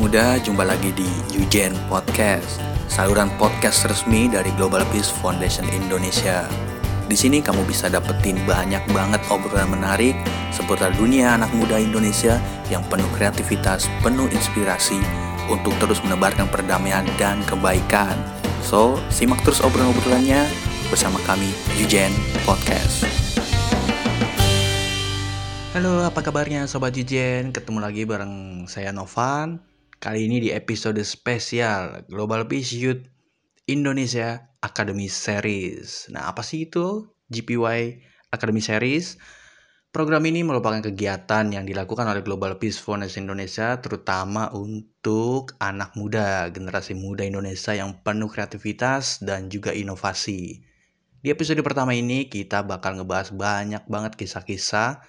muda, jumpa lagi di Yujen Podcast, saluran podcast resmi dari Global Peace Foundation Indonesia. Di sini kamu bisa dapetin banyak banget obrolan menarik seputar dunia anak muda Indonesia yang penuh kreativitas, penuh inspirasi untuk terus menebarkan perdamaian dan kebaikan. So, simak terus obrolan-obrolannya bersama kami Yujen Podcast. Halo, apa kabarnya Sobat Yujen? Ketemu lagi bareng saya Novan. Kali ini di episode spesial Global Peace Youth Indonesia Academy Series. Nah, apa sih itu GPY Academy Series? Program ini merupakan kegiatan yang dilakukan oleh Global Peace Foundation Indonesia terutama untuk anak muda, generasi muda Indonesia yang penuh kreativitas dan juga inovasi. Di episode pertama ini kita bakal ngebahas banyak banget kisah-kisah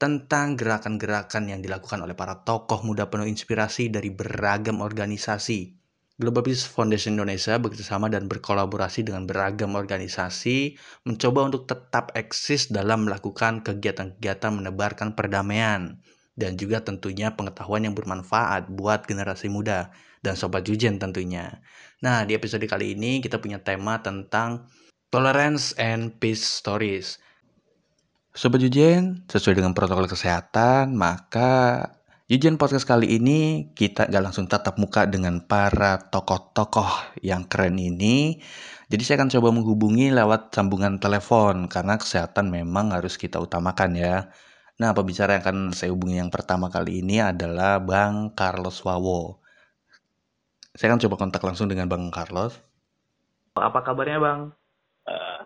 tentang gerakan-gerakan yang dilakukan oleh para tokoh muda penuh inspirasi dari beragam organisasi. Global Peace Foundation Indonesia bekerjasama dan berkolaborasi dengan beragam organisasi mencoba untuk tetap eksis dalam melakukan kegiatan-kegiatan menebarkan perdamaian dan juga tentunya pengetahuan yang bermanfaat buat generasi muda dan sobat Jujen tentunya. Nah, di episode kali ini kita punya tema tentang Tolerance and Peace Stories. Sobat Jujen, sesuai dengan protokol kesehatan, maka Jujen Podcast kali ini kita gak langsung tatap muka dengan para tokoh-tokoh yang keren ini. Jadi saya akan coba menghubungi lewat sambungan telepon karena kesehatan memang harus kita utamakan ya. Nah, pembicara yang akan saya hubungi yang pertama kali ini adalah Bang Carlos Wawo. Saya akan coba kontak langsung dengan Bang Carlos. Apa kabarnya Bang?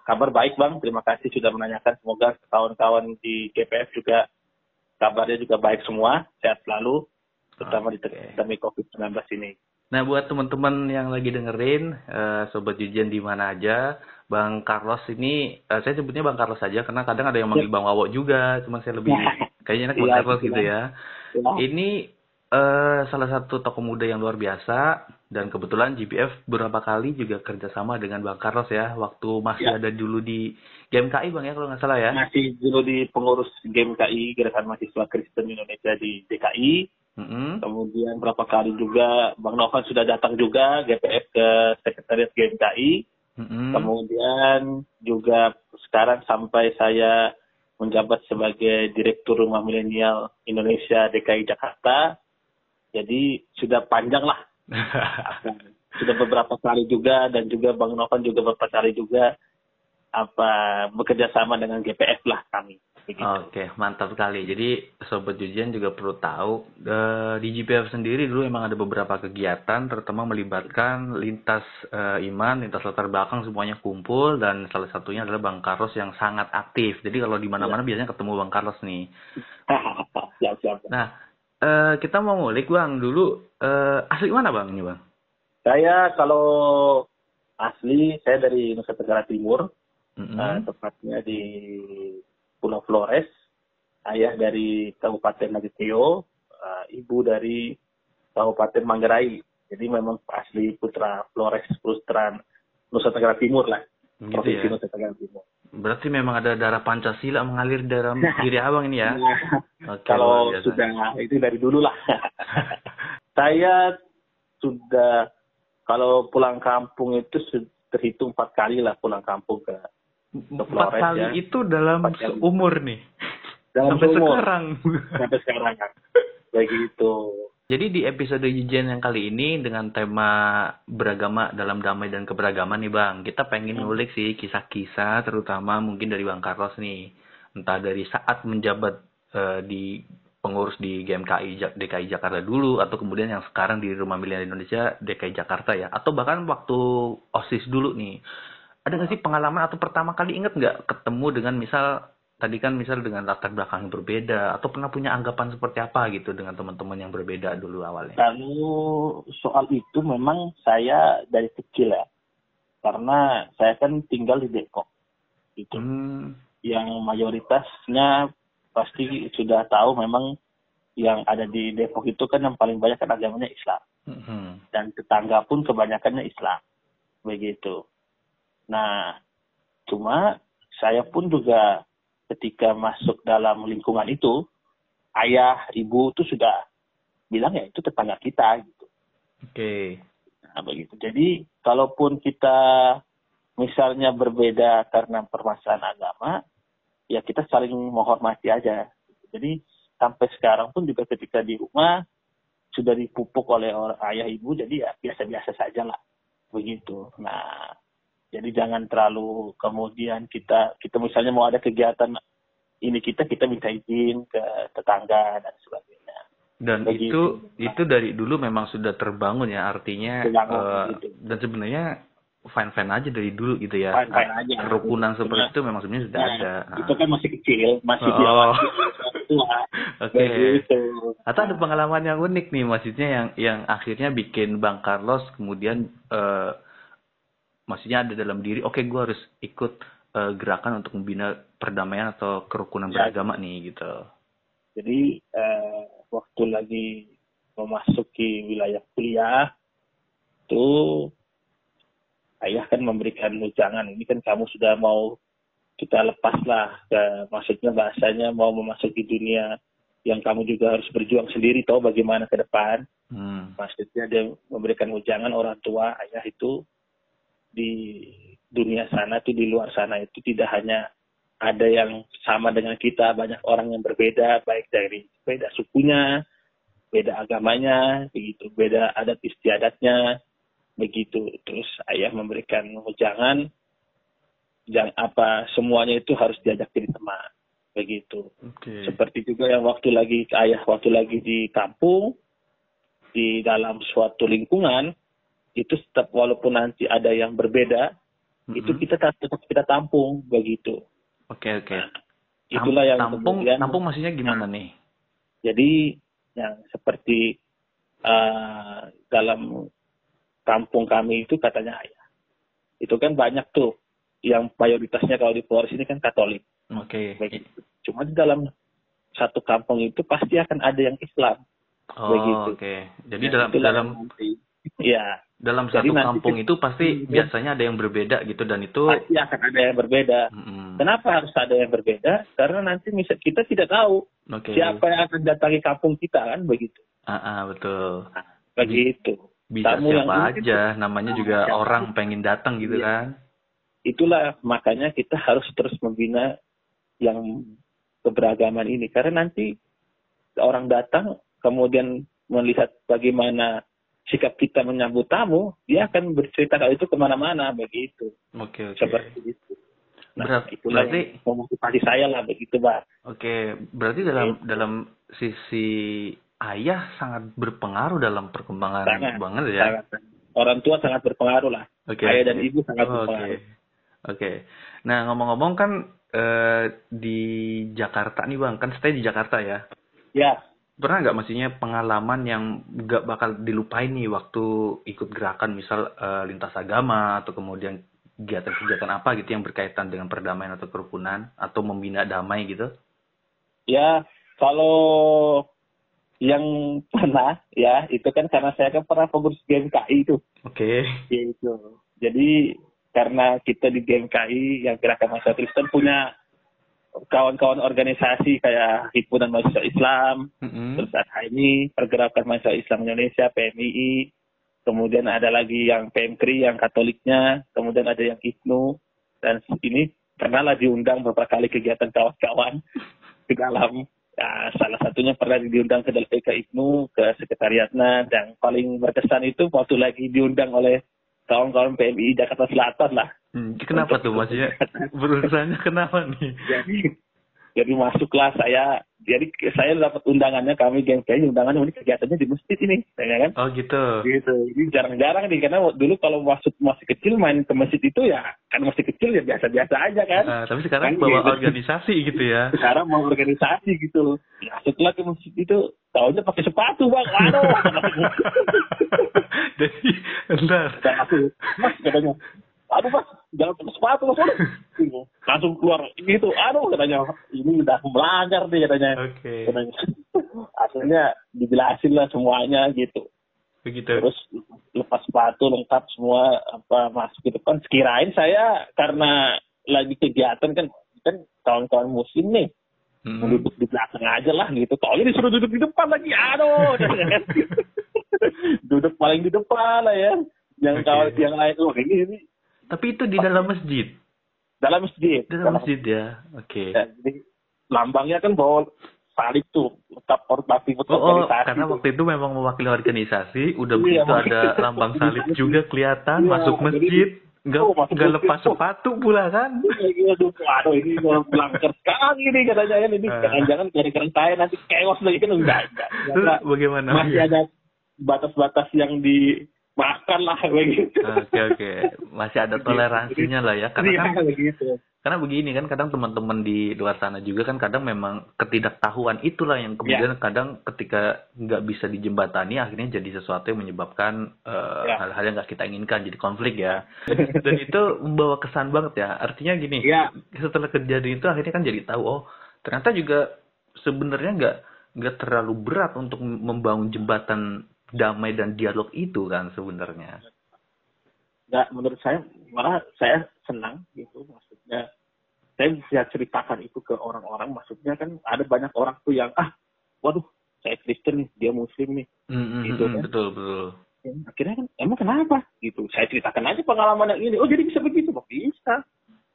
Kabar baik Bang, terima kasih sudah menanyakan. Semoga kawan-kawan di GPF juga kabarnya juga baik semua, sehat selalu, terutama okay. di pandemi COVID-19 ini. Nah, buat teman-teman yang lagi dengerin, uh, Sobat Jujian di mana aja, Bang Carlos ini, uh, saya sebutnya Bang Carlos aja, karena kadang ada yang manggil ya. Bang Wawo juga, cuma saya lebih, kayaknya enak Bang ya, Carlos gitu ya. ya. Ini uh, salah satu tokoh muda yang luar biasa, dan kebetulan GPF beberapa kali juga kerjasama dengan Bang Carlos ya, waktu masih ya. ada dulu di GMKI Bang ya, kalau nggak salah ya. Masih dulu di pengurus GMKI, Gerakan Mahasiswa Kristen Indonesia di DKI, Mm-hmm. Kemudian berapa kali juga Bang Novan sudah datang juga GPF ke Sekretariat GMKI. Mm-hmm. Kemudian juga sekarang sampai saya menjabat sebagai Direktur Rumah Milenial Indonesia DKI Jakarta. Jadi sudah panjang lah. Sudah beberapa kali juga dan juga Bang Novan juga beberapa kali juga apa bekerja sama dengan GPF lah kami. Oke, okay, mantap sekali. Jadi sobat Jujian juga perlu tahu uh, di GPF sendiri dulu emang ada beberapa kegiatan, terutama melibatkan lintas uh, iman, lintas latar belakang semuanya kumpul dan salah satunya adalah Bang Carlos yang sangat aktif. Jadi kalau di mana-mana ya. biasanya ketemu Bang Carlos nih. siap, siap. Nah, uh, kita mau ngulik Bang dulu uh, asli mana Bang ini Bang? Saya kalau asli saya dari Nusa Tenggara Timur, mm -hmm. uh, tepatnya di Pulau Flores, ayah dari Kabupaten Nagiteo, uh, ibu dari Kabupaten Manggarai. Jadi memang asli putra Flores, putra Nusa Tenggara Timur lah, gitu provinsi ya? Nusa Tenggara Timur. Berarti memang ada darah Pancasila mengalir dalam diri abang ini ya? Oke, Kalau sudah itu dari dulu lah. Saya sudah kalau pulang kampung itu terhitung empat kali lah pulang kampung ke Empat kali ya. itu dalam umur nih. Dalam sampai sekarang. Sampai sekarang kan. Begitu. Jadi di episode Yujen yang kali ini dengan tema beragama dalam damai dan keberagaman nih Bang, kita pengen hmm. ngulik sih kisah-kisah terutama mungkin dari Bang Carlos nih. Entah dari saat menjabat uh, di pengurus di GMKI DKI Jakarta dulu atau kemudian yang sekarang di Rumah Milenial Indonesia DKI Jakarta ya atau bahkan waktu OSIS dulu nih ada nggak sih pengalaman atau pertama kali inget nggak ketemu dengan misal tadi kan misal dengan latar belakang yang berbeda atau pernah punya anggapan seperti apa gitu dengan teman-teman yang berbeda dulu awalnya? Kalau soal itu memang saya dari kecil ya, karena saya kan tinggal di Depok, itu hmm. yang mayoritasnya pasti sudah tahu memang yang ada di Depok itu kan yang paling banyak kan agamanya Islam hmm. dan tetangga pun kebanyakannya Islam begitu. Nah, cuma saya pun juga ketika masuk dalam lingkungan itu, ayah, ibu itu sudah bilang ya itu tetangga kita gitu. Oke. Okay. Nah, begitu. Jadi kalaupun kita misalnya berbeda karena permasalahan agama, ya kita saling menghormati aja. Jadi sampai sekarang pun juga ketika di rumah sudah dipupuk oleh orang ayah ibu, jadi ya biasa-biasa saja lah begitu. Nah, jadi jangan terlalu kemudian kita kita misalnya mau ada kegiatan ini kita kita minta izin ke tetangga dan sebagainya. Dan Begitu. itu itu dari dulu memang sudah terbangun ya artinya uh, gitu. dan sebenarnya fine fine aja dari dulu gitu ya. Fine fine aja. Kerukunan seperti itu memang sebenarnya sudah nah, ada. Itu kan masih kecil, masih oh. di awal. Oke. Okay. Gitu. Atau ada pengalaman yang unik nih, maksudnya yang yang akhirnya bikin Bang Carlos kemudian uh, maksudnya ada dalam diri, oke okay, gue harus ikut uh, gerakan untuk membina perdamaian atau kerukunan ya. beragama nih gitu. Jadi uh, waktu lagi memasuki wilayah kuliah itu ayah kan memberikan ujangan ini kan kamu sudah mau kita lepaslah ke maksudnya bahasanya mau memasuki dunia yang kamu juga harus berjuang sendiri tahu bagaimana ke depan hmm. maksudnya dia memberikan ujangan orang tua ayah itu di dunia sana itu di luar sana itu tidak hanya ada yang sama dengan kita banyak orang yang berbeda baik dari beda sukunya beda agamanya begitu beda adat istiadatnya begitu terus ayah memberikan ujangan yang apa semuanya itu harus diajak jadi teman begitu okay. seperti juga yang waktu lagi ayah waktu lagi di kampung di dalam suatu lingkungan itu tetap walaupun nanti ada yang berbeda mm-hmm. itu kita tetap kita tampung begitu oke okay, oke okay. nah, itulah yang tampung kemudian, tampung maksudnya gimana nah, nih jadi yang seperti uh, dalam kampung kami itu katanya ayah. Itu kan banyak tuh yang mayoritasnya kalau di Flores ini kan Katolik. Oke. Okay. Cuma di dalam satu kampung itu pasti akan ada yang Islam. Oh, oke. Okay. Jadi ya, dalam dalam ya dalam satu Jadi kampung itu pasti ya, biasanya ada yang berbeda gitu dan itu pasti akan ada yang berbeda. Mm-hmm. Kenapa harus ada yang berbeda? Karena nanti misal kita tidak tahu okay. siapa yang akan datangi kampung kita kan begitu. Ah, ah betul. Nah, begitu bisa tamu siapa aja itu, namanya juga siapa orang pengen datang gitu iya. kan itulah makanya kita harus terus membina yang keberagaman ini karena nanti orang datang kemudian melihat bagaimana sikap kita menyambut tamu dia akan bercerita kalau itu ke mana-mana begitu oke okay, okay. seperti itu nah berarti, itulah berarti memotivasi saya lah begitu pak oke okay, berarti dalam okay. dalam sisi ayah sangat berpengaruh dalam perkembangan sangat, banget ya. Sangat. Orang tua sangat berpengaruh lah. Okay. Ayah dan ibu sangat oh, berpengaruh. Oke. Okay. okay. Nah ngomong-ngomong kan eh, di Jakarta nih bang, kan stay di Jakarta ya? Ya. Pernah nggak maksudnya pengalaman yang nggak bakal dilupain nih waktu ikut gerakan misal eh, lintas agama atau kemudian kegiatan-kegiatan apa gitu yang berkaitan dengan perdamaian atau kerukunan atau membina damai gitu? Ya, kalau yang pernah ya itu kan karena saya kan pernah pengurus GMKI itu. Oke. Okay. Gitu. Jadi karena kita di GMKI yang gerakan mahasiswa Kristen punya kawan-kawan organisasi kayak himpunan mahasiswa Islam, mm-hmm. terus ada ini pergerakan mahasiswa Islam Indonesia PMII, kemudian ada lagi yang PMKRI yang Katoliknya, kemudian ada yang ISNU dan ini pernahlah diundang beberapa kali kegiatan kawan-kawan di dalam Ya, salah satunya pernah diundang ke LPK IPNU, ke sekretariatnya, dan paling berkesan itu waktu lagi diundang oleh kawan-kawan PMI Jakarta Selatan lah. Hmm, kenapa tuh maksudnya? Berurusannya kenapa nih? Jadi, jadi masuklah saya. Jadi saya dapat undangannya kami geng kayaknya undangannya ini kegiatannya di masjid ini ya kan. Oh gitu. Gitu. Ini jarang-jarang nih karena dulu kalau masuk masih kecil main ke masjid itu ya kan masih kecil ya biasa-biasa aja kan. Uh, tapi sekarang kan, bawa gitu. organisasi gitu ya. Sekarang mau organisasi gitu. Setelah ke masjid itu tahunya pakai sepatu bang. Aduh. Jadi entar mas katanya aduh mas jangan pakai sepatu mas. Langsung keluar. Itu aduh katanya. Ini udah melanggar nih katanya. Okay. katanya. Akhirnya dijelasin lah semuanya gitu. Begitu. Terus lepas sepatu lengkap semua apa masuk ke depan. Sekirain saya karena lagi kegiatan kan kan kawan-kawan muslim nih. Hmm. duduk di belakang aja lah gitu. Ini disuruh duduk di depan lagi. Aduh duduk paling di depan lah ya. Yang okay. kawan yang lain oh ini ini tapi itu di dalam masjid dalam masjid dalam, dalam masjid ya oke okay. ya, jadi lambangnya kan bawa salib tuh tetap organisasi oh, oh, karena waktu itu memang mewakili organisasi udah iya, begitu ada lambang salib juga kelihatan iya, masuk masjid Enggak, oh, enggak lepas sepatu pula kan? Iya, aduh ini melanggar sekali ini katanya ini uh. jangan-jangan gara-gara saya nanti keos lagi kan enggak, enggak. enggak. Bagaimana? Masih ada batas-batas yang di makan lah begitu. Oke oke, masih ada toleransinya lah ya karena iya, kan begitu. karena begini kan kadang teman-teman di luar sana juga kan kadang memang ketidaktahuan itulah yang kemudian ya. kadang ketika nggak bisa dijembatani akhirnya jadi sesuatu yang menyebabkan uh, ya. hal-hal yang nggak kita inginkan jadi konflik ya dan itu membawa kesan banget ya artinya gini ya. setelah kejadian itu akhirnya kan jadi tahu oh ternyata juga sebenarnya nggak nggak terlalu berat untuk membangun jembatan damai dan dialog itu kan sebenarnya. Nggak, menurut saya malah saya senang gitu maksudnya. Saya bisa ceritakan itu ke orang-orang maksudnya kan ada banyak orang tuh yang ah waduh saya Kristen nih dia Muslim nih. Mm-hmm, gitu kan. betul betul. Ya, akhirnya kan emang kenapa? Gitu. Saya ceritakan aja pengalaman yang ini. Oh jadi bisa begitu? Kok bisa?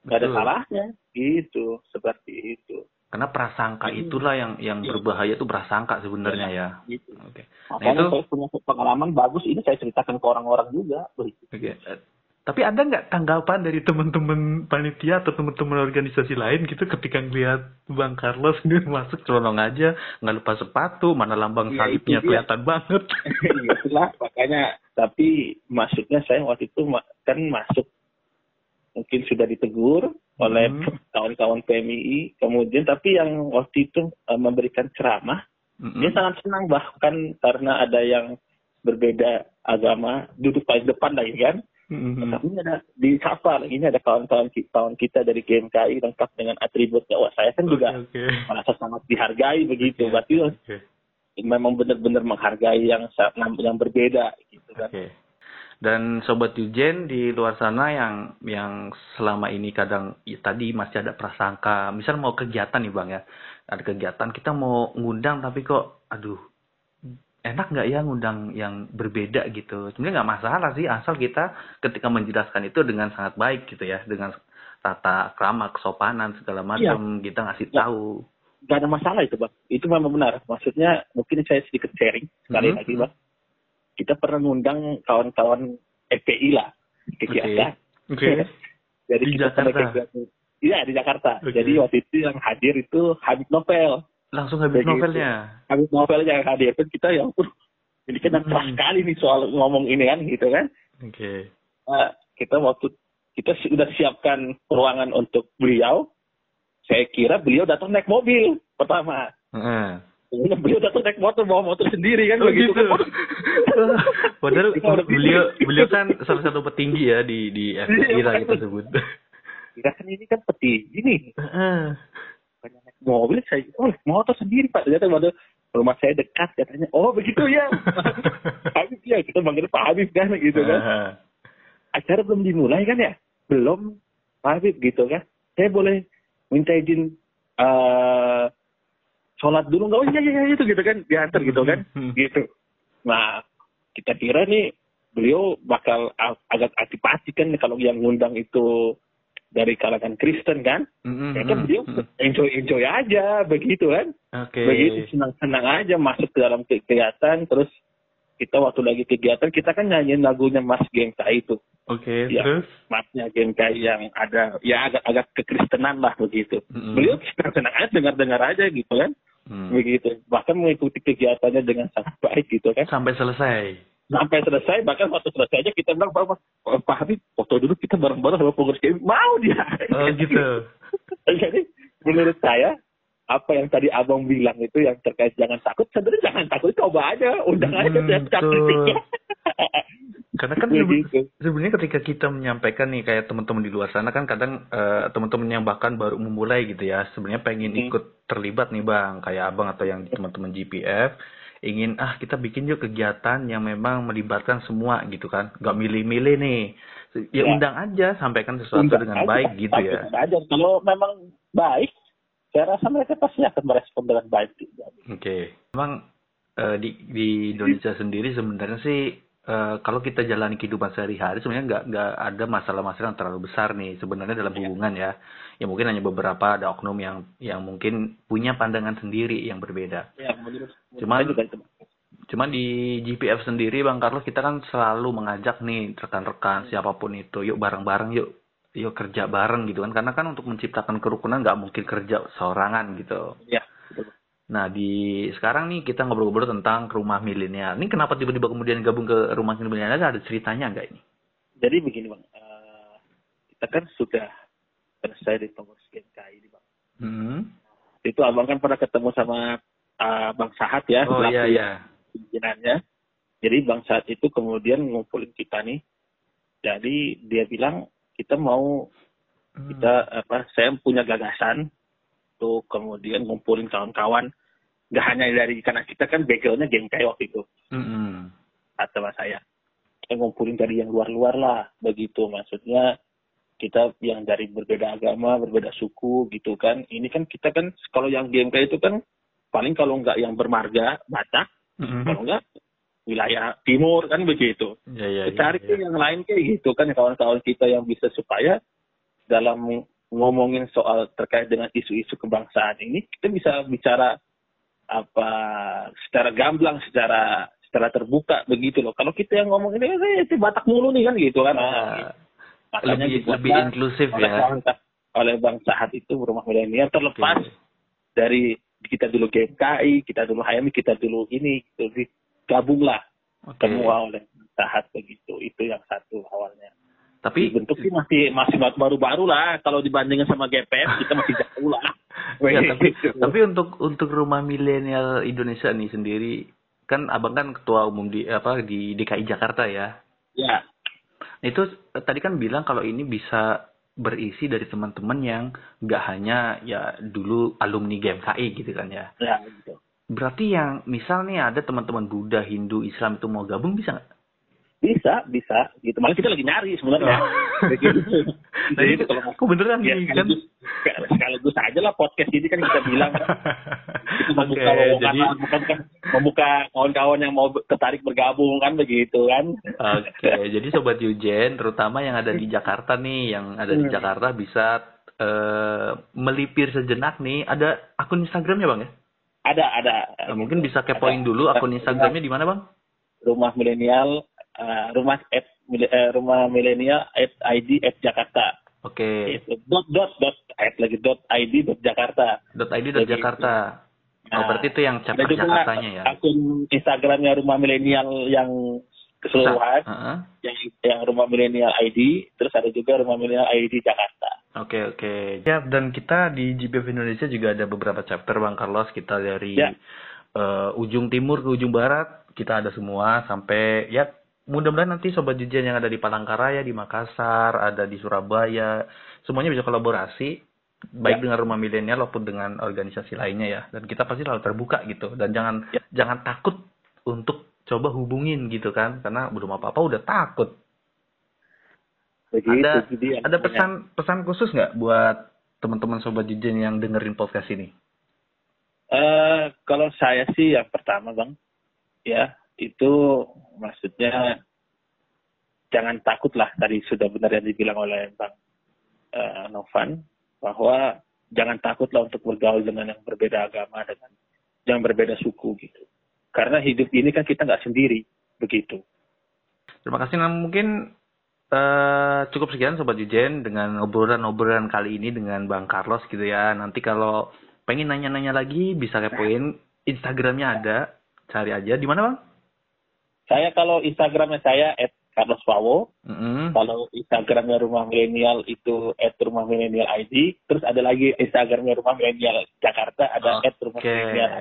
Nggak ada salahnya. Gitu seperti itu karena prasangka hmm. itulah yang yang ya. berbahaya itu prasangka sebenarnya ya. ya. Gitu. Oke. Okay. Nah, itu saya punya pengalaman bagus ini saya ceritakan ke orang-orang juga. Oke. Okay. Eh, tapi ada nggak tanggapan dari teman-teman panitia atau teman-teman organisasi lain gitu ketika ngeliat Bang Carlos ini masuk celonong aja, nggak lupa sepatu, mana lambang ya, salibnya kelihatan banget. Itulah makanya. Tapi maksudnya saya waktu itu kan masuk mungkin sudah ditegur oleh hmm. kawan-kawan PMI kemudian tapi yang waktu itu uh, memberikan ceramah hmm. dia sangat senang bahkan karena ada yang berbeda agama duduk paling depan lagi kan hmm. tapi ada di sapa ini ada kawan-kawan kawan kita dari GMKI lengkap dengan atributnya wah saya kan juga okay, merasa sangat dihargai begitu okay. berarti okay. memang benar-benar menghargai yang yang berbeda gitu kan okay. Dan sobat Yujen di luar sana yang yang selama ini kadang ya, tadi masih ada prasangka, misal mau kegiatan nih bang ya, ada kegiatan kita mau ngundang tapi kok, aduh, enak nggak ya ngundang yang berbeda gitu? Sebenarnya nggak masalah sih, asal kita ketika menjelaskan itu dengan sangat baik gitu ya, dengan tata krama, kesopanan segala iya. macam, ya. kita ngasih ya. tahu. Gak ada masalah itu bang, itu memang benar. Maksudnya mungkin saya sedikit sharing sekali mm -hmm. lagi bang kita pernah ngundang kawan-kawan FPI lah kegiatan. Oke. Okay. Okay. Jadi di kita Jakarta. Iya di Jakarta. Okay. Jadi waktu itu yang hadir itu Habib Novel. Langsung Habib Jadi, Novelnya. Habib Novelnya yang hadir kan kita yang pun ini kan hmm. sekali nih soal ngomong ini kan gitu kan. Oke. Okay. Nah, kita waktu kita sudah siapkan ruangan untuk beliau. Saya kira beliau datang naik mobil pertama. Uh. Beliau datang naik motor bawa motor sendiri kan oh, begitu. Gitu. Padahal beliau beliau kan salah satu petinggi ya di di FPI lah kita sebut. Kita kan ini kan petinggi nih. Banyak naik mobil saya oh motor sendiri pak. Ternyata pada rumah saya dekat katanya. Oh begitu ya. Habib ya kita manggil Pak Habib kan gitu kan. Acara belum dimulai kan ya? Belum Pak Habib gitu kan. Saya boleh minta izin uh, sholat dulu nggak oh iya iya itu gitu kan diantar gitu kan hmm, hmm. gitu nah kita kira nih beliau bakal agak antipati kan kalau yang ngundang itu dari kalangan Kristen kan, mm-hmm. ya kan beliau enjoy enjoy aja begitu kan, okay. begitu senang senang aja masuk ke dalam kegiatan, terus kita waktu lagi kegiatan kita kan nyanyiin lagunya Mas Gengka itu, oke, okay, ya, terus Masnya Gengka yang ada ya agak agak kekristenan lah begitu, mm-hmm. beliau senang senang aja dengar dengar aja gitu kan, hmm. begitu bahkan mengikuti kegiatannya dengan sangat baik gitu kan. Sampai selesai. Sampai selesai bahkan waktu selesai aja kita bilang bahwa Pak Habib foto dulu kita bareng-bareng sama pengurus KM mau dia. Oh gitu. Jadi menurut saya apa yang tadi abang bilang itu yang terkait jangan takut sebenarnya jangan takut coba aja undang hmm, aja setiap karena kan ya, gitu. sebenarnya ketika kita menyampaikan nih kayak teman-teman di luar sana kan kadang uh, teman-teman yang bahkan baru memulai gitu ya sebenarnya pengen hmm. ikut terlibat nih bang. Kayak abang atau yang teman-teman GPF ingin ah kita bikin yuk kegiatan yang memang melibatkan semua gitu kan. Nggak milih-milih nih. Ya, ya. undang aja sampaikan sesuatu undang dengan aja, baik gitu ya. aja. kalau memang baik saya rasa mereka pasti akan merespon dengan baik. Oke, okay. memang uh, di di Indonesia sendiri sebenarnya sih Uh, kalau kita jalani kehidupan sehari-hari sebenarnya nggak nggak ada masalah-masalah yang terlalu besar nih sebenarnya dalam iya. hubungan ya ya mungkin hanya beberapa ada oknum yang yang mungkin punya pandangan sendiri yang berbeda ya, cuman cuman di GPF sendiri bang Carlos kita kan selalu mengajak nih rekan-rekan siapa pun itu yuk bareng-bareng yuk yuk kerja bareng gitu kan karena kan untuk menciptakan kerukunan nggak mungkin kerja seorangan gitu ya Nah, di sekarang nih kita ngobrol-ngobrol tentang rumah milenial. Ini kenapa tiba-tiba kemudian gabung ke rumah milenial? Ada ceritanya nggak ini? Jadi begini bang, uh, kita kan sudah selesai di pengurus GMKI, bang. Hmm. Itu abang kan pernah ketemu sama uh, bang Sahat ya, oh, iya, iya. pimpinannya. Jadi bang Sahat itu kemudian ngumpulin kita nih. Jadi dia bilang kita mau hmm. kita apa? Saya punya gagasan untuk kemudian ngumpulin kawan-kawan nggak hanya dari karena kita kan backgroundnya game kayak waktu itu mm-hmm. atau saya kita ngumpulin dari yang luar-luar lah begitu maksudnya kita yang dari berbeda agama berbeda suku gitu kan ini kan kita kan kalau yang kayak itu kan paling kalau nggak yang bermarga Batak mm-hmm. kalau nggak wilayah timur kan begitu yeah, yeah, cari yeah, yeah. yang lain kayak gitu kan kawan-kawan kita yang bisa supaya dalam ngomongin soal terkait dengan isu-isu kebangsaan ini kita bisa bicara apa secara gamblang secara secara terbuka begitu loh kalau kita yang ngomong ini eh, itu Batak mulu nih kan gitu kan uh, makanya lebih, lebih inklusif oleh ya bang, oleh bang Sahat itu rumah milenial terlepas okay. dari kita dulu GMKI kita dulu HMI kita dulu ini gitu, gabunglah okay. semua oleh Sahat begitu itu yang satu awalnya tapi bentuk sih masih masih baru-baru lah kalau dibandingkan sama GPF kita masih jauh lah. ya, tapi tapi untuk untuk rumah milenial Indonesia nih sendiri kan abang kan ketua umum di apa di DKI Jakarta ya. Ya. Itu tadi kan bilang kalau ini bisa berisi dari teman-teman yang nggak hanya ya dulu alumni GMKI gitu kan ya. Ya gitu. Berarti yang misal nih ada teman-teman Buddha, Hindu, Islam itu mau gabung bisa nggak? Bisa, bisa. Gitu. Malah kita lagi nyari sebenarnya. Oh. gitu. Nah, Jadi kalau kok beneran ya, nih kan? Sekaligus aja lah podcast ini kan kita bilang. itu membuka okay, lowongan, jadi... bukan kan membuka kawan-kawan yang mau tertarik bergabung kan begitu kan. Oke, okay, jadi sobat Yujen, terutama yang ada di Jakarta nih, yang ada di hmm. Jakarta bisa uh, melipir sejenak nih. Ada akun Instagramnya bang ya? Ada, ada. Nah, mungkin bisa kepoin dulu akun Instagramnya di mana bang? Rumah Milenial uh, rumah at uh, rumah milenial at id at Jakarta. Oke. Okay. Dot dot dot at lagi dot id dot Jakarta. Dot id dot Jakarta. Nah, oh, berarti itu yang chapter Jakartanya ya. Akun Instagramnya rumah milenial yang keseluruhan, uh -huh. yang yang rumah milenial ID, terus ada juga rumah milenial ID Jakarta. Oke okay, oke. Okay. Ya dan kita di GPF Indonesia juga ada beberapa chapter Bang Carlos. Kita dari ya. uh, ujung timur ke ujung barat kita ada semua sampai ya mudah-mudahan nanti sobat Jujian yang ada di Palangkaraya, di Makassar, ada di Surabaya, semuanya bisa kolaborasi baik ya. dengan rumah milenial maupun dengan organisasi lainnya ya. Dan kita pasti selalu terbuka gitu dan jangan ya. jangan takut untuk coba hubungin gitu kan karena belum apa-apa udah takut. Begitu, ada dia. ada pesan pesan khusus nggak buat teman-teman sobat Jujian yang dengerin podcast ini? Uh, kalau saya sih yang pertama bang, ya itu maksudnya jangan takutlah tadi sudah benar yang dibilang oleh Bang uh, Novan bahwa jangan takutlah untuk bergaul dengan yang berbeda agama dengan yang berbeda suku gitu. Karena hidup ini kan kita nggak sendiri begitu. Terima kasih. Nah, mungkin uh, cukup sekian Sobat Jujen dengan obrolan-obrolan kali ini dengan Bang Carlos gitu ya. Nanti kalau pengen nanya-nanya lagi bisa kepoin Instagramnya ada, cari aja. Di mana Bang? Saya kalau Instagramnya saya at Carlos Pawo. Mm-hmm. Kalau Instagramnya Rumah Milenial itu at Rumah Milenial ID. Terus ada lagi Instagramnya Rumah Milenial Jakarta ada okay. at Rumah Milenial.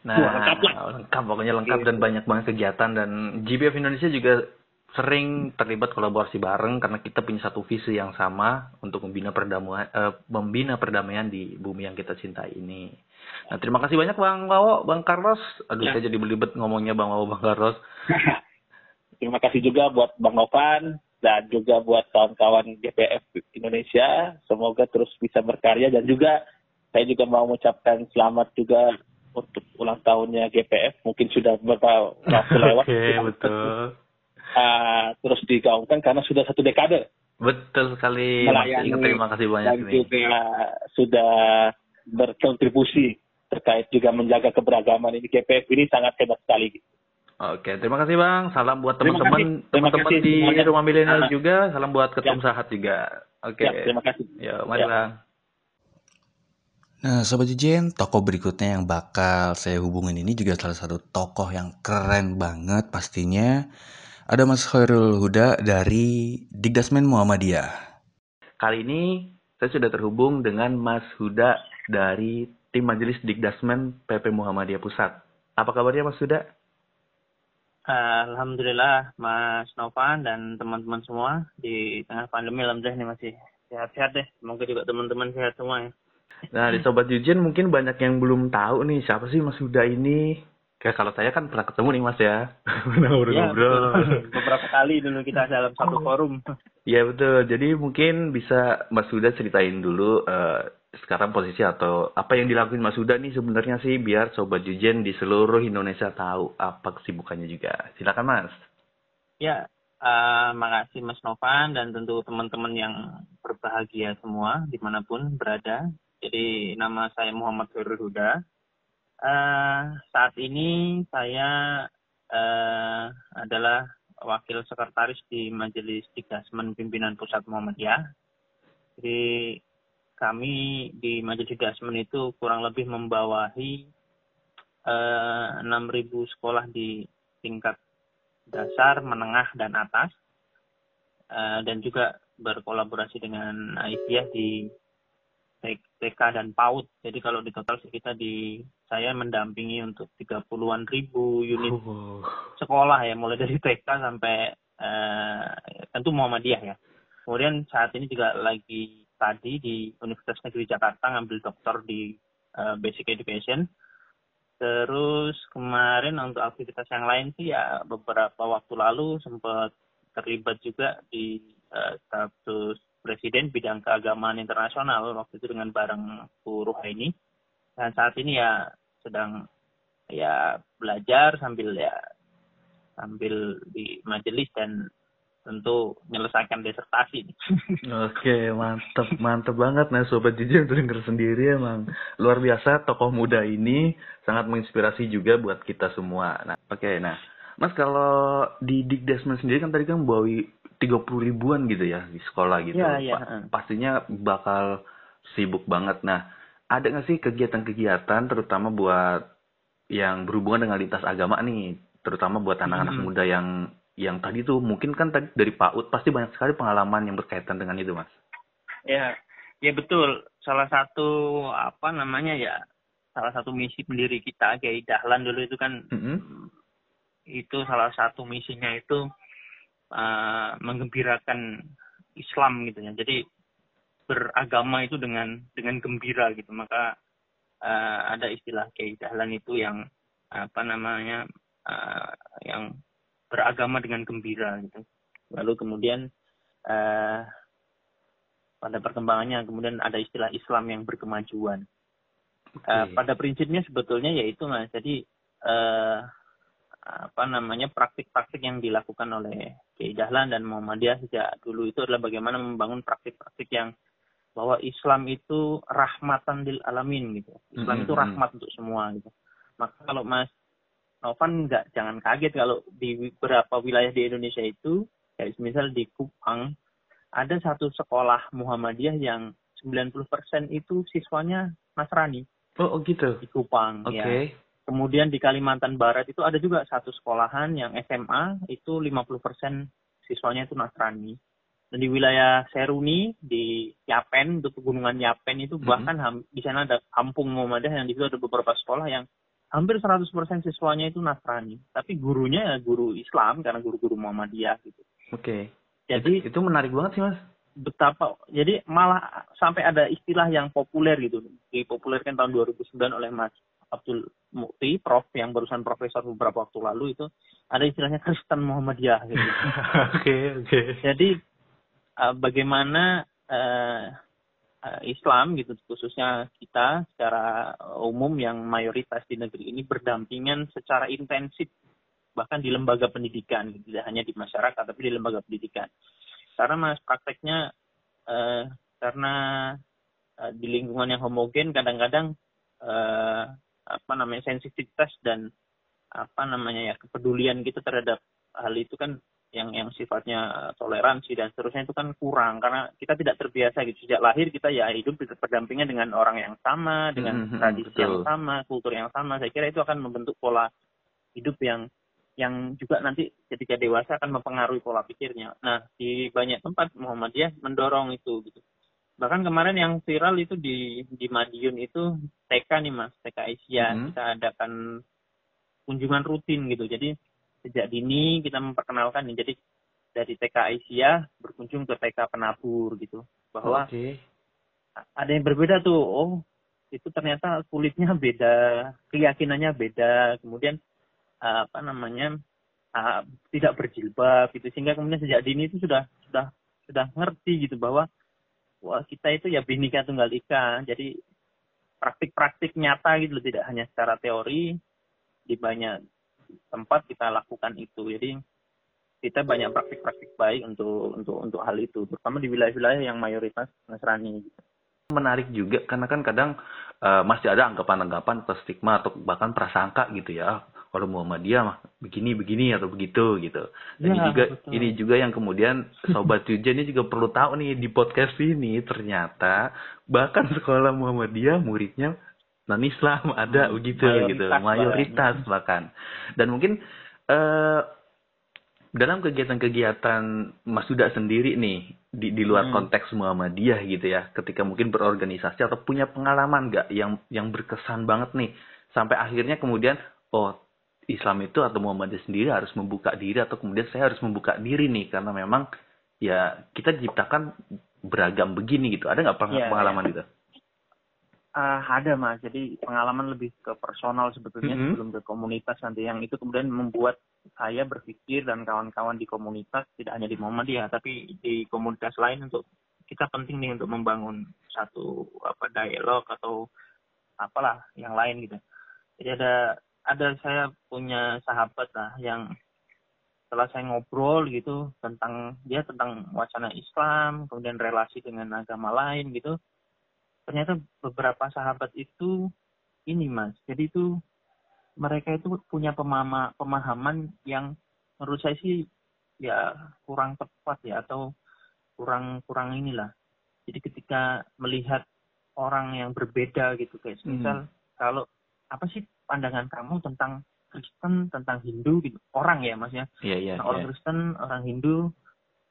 Nah, lengkap, lah. lengkap pokoknya lengkap dan banyak banget kegiatan dan GBF Indonesia juga sering terlibat kolaborasi bareng karena kita punya satu visi yang sama untuk membina perdamaian, uh, membina perdamaian di bumi yang kita cintai ini. Nah, terima kasih banyak Bang Wawo, Bang Carlos. Aduh, ya. saya jadi belibet ngomongnya Bang Wawo, Bang Carlos. terima kasih juga buat Bang Novan dan juga buat kawan-kawan GPF Indonesia. Semoga terus bisa berkarya dan juga saya juga mau mengucapkan selamat juga untuk ulang tahunnya GPF. Mungkin sudah beberapa waktu lewat. Oke, okay, betul. Uh, terus digaungkan karena sudah satu dekade. Betul sekali. Melayani terima kasih banyak. Dan juga sudah berkontribusi terkait juga menjaga keberagaman ini GPF ini sangat hebat sekali. Oke, terima kasih Bang. Salam buat teman-teman teman-teman di semuanya. rumah milenial juga. Salam buat ketum ya. sahat juga. Oke. Ya, terima kasih. Ya, mari ya. Bang. Nah, Sobat Jijen, tokoh berikutnya yang bakal saya hubungin ini juga salah satu tokoh yang keren banget pastinya. Ada Mas Khairul Huda dari Digdasmen Muhammadiyah. Kali ini saya sudah terhubung dengan Mas Huda dari tim Majelis Digdasmen PP Muhammadiyah Pusat. Apa kabarnya Mas Huda? Alhamdulillah Mas Novan dan teman-teman semua di tengah pandemi alhamdulillah ini masih sehat-sehat deh. Semoga juga teman-teman sehat semua ya. Nah, di Sobat Jujen mungkin banyak yang belum tahu nih siapa sih Mas Huda ini. Kayak kalau saya kan pernah ketemu nih Mas ya. Pernah ngobrol-ngobrol. Ya, beberapa kali dulu kita dalam satu forum. Iya betul. Jadi mungkin bisa Mas Huda ceritain dulu uh, sekarang posisi atau apa yang dilakuin Mas Huda nih sebenarnya sih biar Sobat Jujen di seluruh Indonesia tahu apa kesibukannya juga. Silakan Mas. Ya, uh, makasih Mas Novan dan tentu teman-teman yang berbahagia semua di mana pun berada. Jadi nama saya Muhammad Khairul Huda. Uh, saat ini saya uh, adalah wakil sekretaris di Majelis Tigasmen Pimpinan Pusat Muhammadiyah. Jadi kami di Majelis Tigasmen itu kurang lebih membawahi uh, 6.000 sekolah di tingkat dasar, menengah, dan atas. Uh, dan juga berkolaborasi dengan Aisyah di TK dan PAUD. Jadi kalau di total kita di saya mendampingi untuk 30-an ribu unit oh. sekolah ya, mulai dari TK sampai uh, tentu Muhammadiyah ya. Kemudian saat ini juga lagi tadi di Universitas Negeri Jakarta ngambil doktor di uh, Basic Education. Terus kemarin untuk aktivitas yang lain sih ya beberapa waktu lalu sempat terlibat juga di uh, status Presiden bidang keagamaan internasional waktu itu dengan bareng Bu ini dan saat ini ya sedang ya belajar sambil ya sambil di majelis dan tentu menyelesaikan disertasi. Oke, mantep, mantep banget. Nah, Sobat Jiji untuk denger sendiri emang luar biasa tokoh muda ini sangat menginspirasi juga buat kita semua. Nah, oke, nah Mas kalau di Dikdesmen sendiri kan tadi kan bawa tiga puluh ribuan gitu ya di sekolah gitu. Ya, ya. Pastinya bakal sibuk banget. Nah, ada nggak sih kegiatan-kegiatan terutama buat yang berhubungan dengan lintas agama nih, terutama buat anak-anak hmm. muda yang yang tadi tuh mungkin kan tadi dari Pak Ud pasti banyak sekali pengalaman yang berkaitan dengan itu, Mas. Ya, ya betul. Salah satu apa namanya ya salah satu misi pendiri kita kayak Dahlan dulu itu kan mm -hmm. Itu salah satu misinya itu uh, menggembirakan Islam gitu ya. Jadi beragama itu dengan dengan gembira gitu. Maka uh, ada istilah keidahan itu yang apa namanya uh, yang beragama dengan gembira gitu. Lalu kemudian uh, pada perkembangannya kemudian ada istilah Islam yang berkemajuan. Okay. Uh, pada prinsipnya sebetulnya yaitu mas. Jadi uh, apa namanya praktik-praktik yang dilakukan oleh Kiai Dahlan dan Muhammadiyah sejak dulu itu adalah bagaimana membangun praktik-praktik yang bahwa Islam itu rahmatan lil alamin gitu. Islam mm -hmm. itu rahmat untuk semua gitu. Maka kalau Mas Novan nggak jangan kaget kalau di beberapa wilayah di Indonesia itu kayak misal di Kupang ada satu sekolah Muhammadiyah yang 90% itu siswanya Nasrani. Oh, oh gitu. Di Kupang okay. ya. Kemudian di Kalimantan Barat itu ada juga satu sekolahan yang SMA itu 50% siswanya itu Nasrani. Dan di wilayah Seruni di Yapen untuk pegunungan Yapen itu mm-hmm. bahkan mm -hmm. di sana ada kampung Muhammadiyah yang di situ ada beberapa sekolah yang hampir 100% siswanya itu Nasrani, tapi gurunya ya guru Islam karena guru-guru Muhammadiyah gitu. Oke. Okay. Jadi itu, itu menarik banget sih, Mas. Betapa jadi malah sampai ada istilah yang populer gitu, dipopulerkan tahun 2009 oleh Mas Abdul Mukti, Prof yang barusan profesor beberapa waktu lalu itu ada istilahnya Kristen Muhammadiyah gitu. Oke, oke. Okay, okay. Jadi uh, bagaimana uh, uh, Islam gitu khususnya kita secara umum yang mayoritas di negeri ini berdampingan secara intensif bahkan di lembaga pendidikan gitu. tidak hanya di masyarakat tapi di lembaga pendidikan karena mas prakteknya uh, karena uh, di lingkungan yang homogen kadang-kadang apa namanya sensitivitas dan apa namanya ya kepedulian kita terhadap hal itu kan yang yang sifatnya toleransi dan seterusnya itu kan kurang. Karena kita tidak terbiasa gitu. Sejak lahir kita ya hidup berdampingan dengan orang yang sama dengan mm -hmm, tradisi betul. yang sama kultur yang sama. Saya kira itu akan membentuk pola hidup yang yang juga nanti ketika dewasa akan mempengaruhi pola pikirnya. Nah di banyak tempat Muhammadiyah mendorong itu gitu bahkan kemarin yang viral itu di di Madiun itu TK nih mas TK Asia mm -hmm. kita adakan kunjungan rutin gitu. Jadi sejak dini kita memperkenalkan nih. Jadi dari TK Asia berkunjung ke TK Penabur gitu. Bahwa okay. ada yang berbeda tuh. Oh itu ternyata kulitnya beda keyakinannya beda. Kemudian apa namanya tidak berjilbab gitu. Sehingga kemudian sejak dini itu sudah sudah sudah ngerti gitu bahwa wah kita itu ya binika tunggal ika jadi praktik-praktik nyata gitu tidak hanya secara teori di banyak tempat kita lakukan itu. Jadi kita banyak praktik-praktik baik untuk untuk untuk hal itu, terutama di wilayah-wilayah yang mayoritas Nasrani. Menarik juga karena kan kadang uh, masih ada anggapan-anggapan atau stigma atau bahkan prasangka gitu ya kalau Muhammadiyah mah begini begini atau begitu gitu. Dan ya, ini juga betul. ini juga yang kemudian sobat Yuja ini juga perlu tahu nih di podcast ini ternyata bahkan sekolah Muhammadiyah muridnya non Islam ada hmm, begitu mayoritas gitu mayoritas bahkan. bahkan dan mungkin uh, dalam kegiatan-kegiatan Mas Suda sendiri nih di di luar hmm. konteks Muhammadiyah gitu ya ketika mungkin berorganisasi atau punya pengalaman nggak yang yang berkesan banget nih sampai akhirnya kemudian oh Islam itu atau Muhammadiyah sendiri harus membuka diri atau kemudian saya harus membuka diri nih karena memang ya kita diciptakan beragam begini gitu ada nggak iya, pengalaman yeah, yeah. gitu? Uh, ada mas, jadi pengalaman lebih ke personal sebetulnya mm -hmm. sebelum ke komunitas nanti yang itu kemudian membuat saya berpikir dan kawan-kawan di komunitas tidak hanya di Muhammadiyah tapi di komunitas lain untuk kita penting nih untuk membangun satu apa dialog atau apalah yang lain gitu. Jadi ada ada saya punya sahabat lah yang setelah saya ngobrol gitu tentang dia tentang wacana Islam kemudian relasi dengan agama lain gitu ternyata beberapa sahabat itu ini mas jadi itu mereka itu punya pemama, pemahaman yang menurut saya sih ya kurang tepat ya atau kurang kurang inilah jadi ketika melihat orang yang berbeda gitu kayak hmm. misal hmm. kalau apa sih pandangan kamu tentang Kristen tentang Hindu gitu orang ya mas ya yeah, yeah, nah, orang yeah. Kristen orang Hindu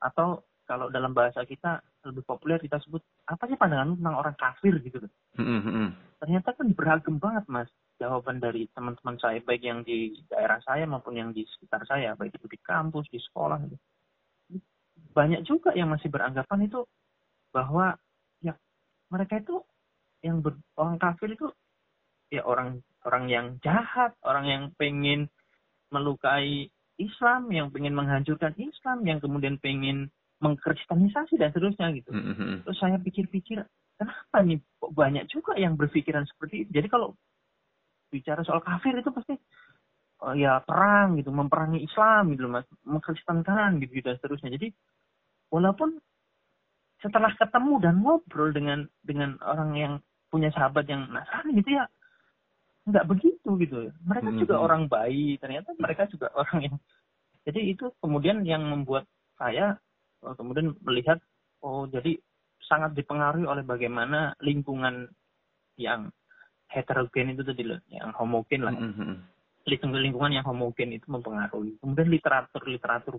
atau kalau dalam bahasa kita lebih populer kita sebut apa sih pandangan tentang orang kafir gitu Mm-hmm. Ternyata kan beragam banget mas jawaban dari teman-teman saya baik yang di daerah saya maupun yang di sekitar saya baik itu di kampus di sekolah gitu. Banyak juga yang masih beranggapan itu bahwa ya mereka itu yang ber, orang kafir itu ya orang orang yang jahat, orang yang pengen melukai Islam, yang pengen menghancurkan Islam, yang kemudian pengen mengkristenisasi dan seterusnya gitu. Mm-hmm. Terus saya pikir-pikir, kenapa nih kok banyak juga yang berpikiran seperti itu. Jadi kalau bicara soal kafir itu pasti oh, ya perang gitu, memperangi Islam gitu mas, mengkristenkan gitu, gitu dan seterusnya. Jadi walaupun setelah ketemu dan ngobrol dengan dengan orang yang punya sahabat yang Nasrani gitu ya nggak begitu gitu mereka mm -hmm. juga orang baik ternyata mereka juga orang yang jadi itu kemudian yang membuat saya Oh, kemudian melihat oh jadi sangat dipengaruhi oleh bagaimana lingkungan yang heterogen itu tadi loh, yang homogen lah. Mm -hmm. Lingkungan yang homogen itu mempengaruhi. Kemudian literatur literatur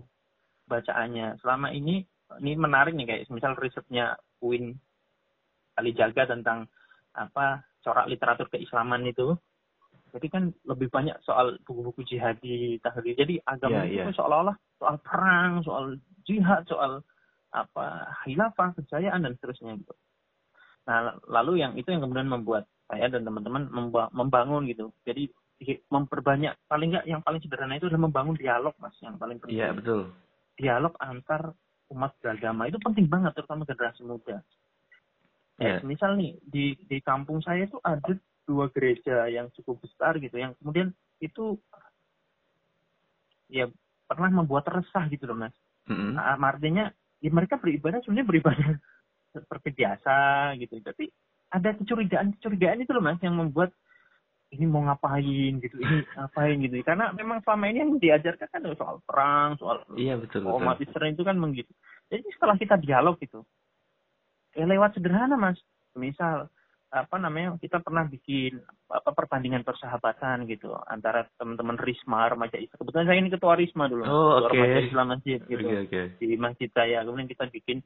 bacaannya selama ini ini menarik nih kayak misal risetnya Win Jaga tentang apa corak literatur keislaman itu jadi kan lebih banyak soal buku-buku jihadi tahlil. Jadi agama yeah, itu yeah. seolah-olah soal perang soal jihad soal apa hilafah kejayaan dan seterusnya gitu. Nah lalu yang itu yang kemudian membuat saya dan teman-teman membangun gitu. Jadi memperbanyak paling nggak yang paling sederhana itu adalah membangun dialog mas yang paling penting. Iya yeah, betul. Dialog antar umat beragama itu penting banget terutama generasi muda. Yeah. Ya, misal nih di di kampung saya itu ada dua gereja yang cukup besar gitu yang kemudian itu ya pernah membuat resah gitu loh mas. Mm-hmm. Nah, artinya ya mereka beribadah sebenarnya beribadah seperti biasa gitu. Tapi ada kecurigaan kecurigaan itu loh mas yang membuat ini mau ngapain gitu ini ngapain gitu. Karena memang selama ini yang diajarkan kan soal perang soal iya betul betul. umat Israel itu kan begitu jadi setelah kita dialog gitu ya lewat sederhana mas. Misal apa namanya kita pernah bikin apa perbandingan persahabatan gitu antara teman-teman Risma remaja Islam. Kebetulan saya ini ketua Risma dulu oh, ketua okay. remaja Islam masjid gitu okay, okay. di masjid saya kemudian kita bikin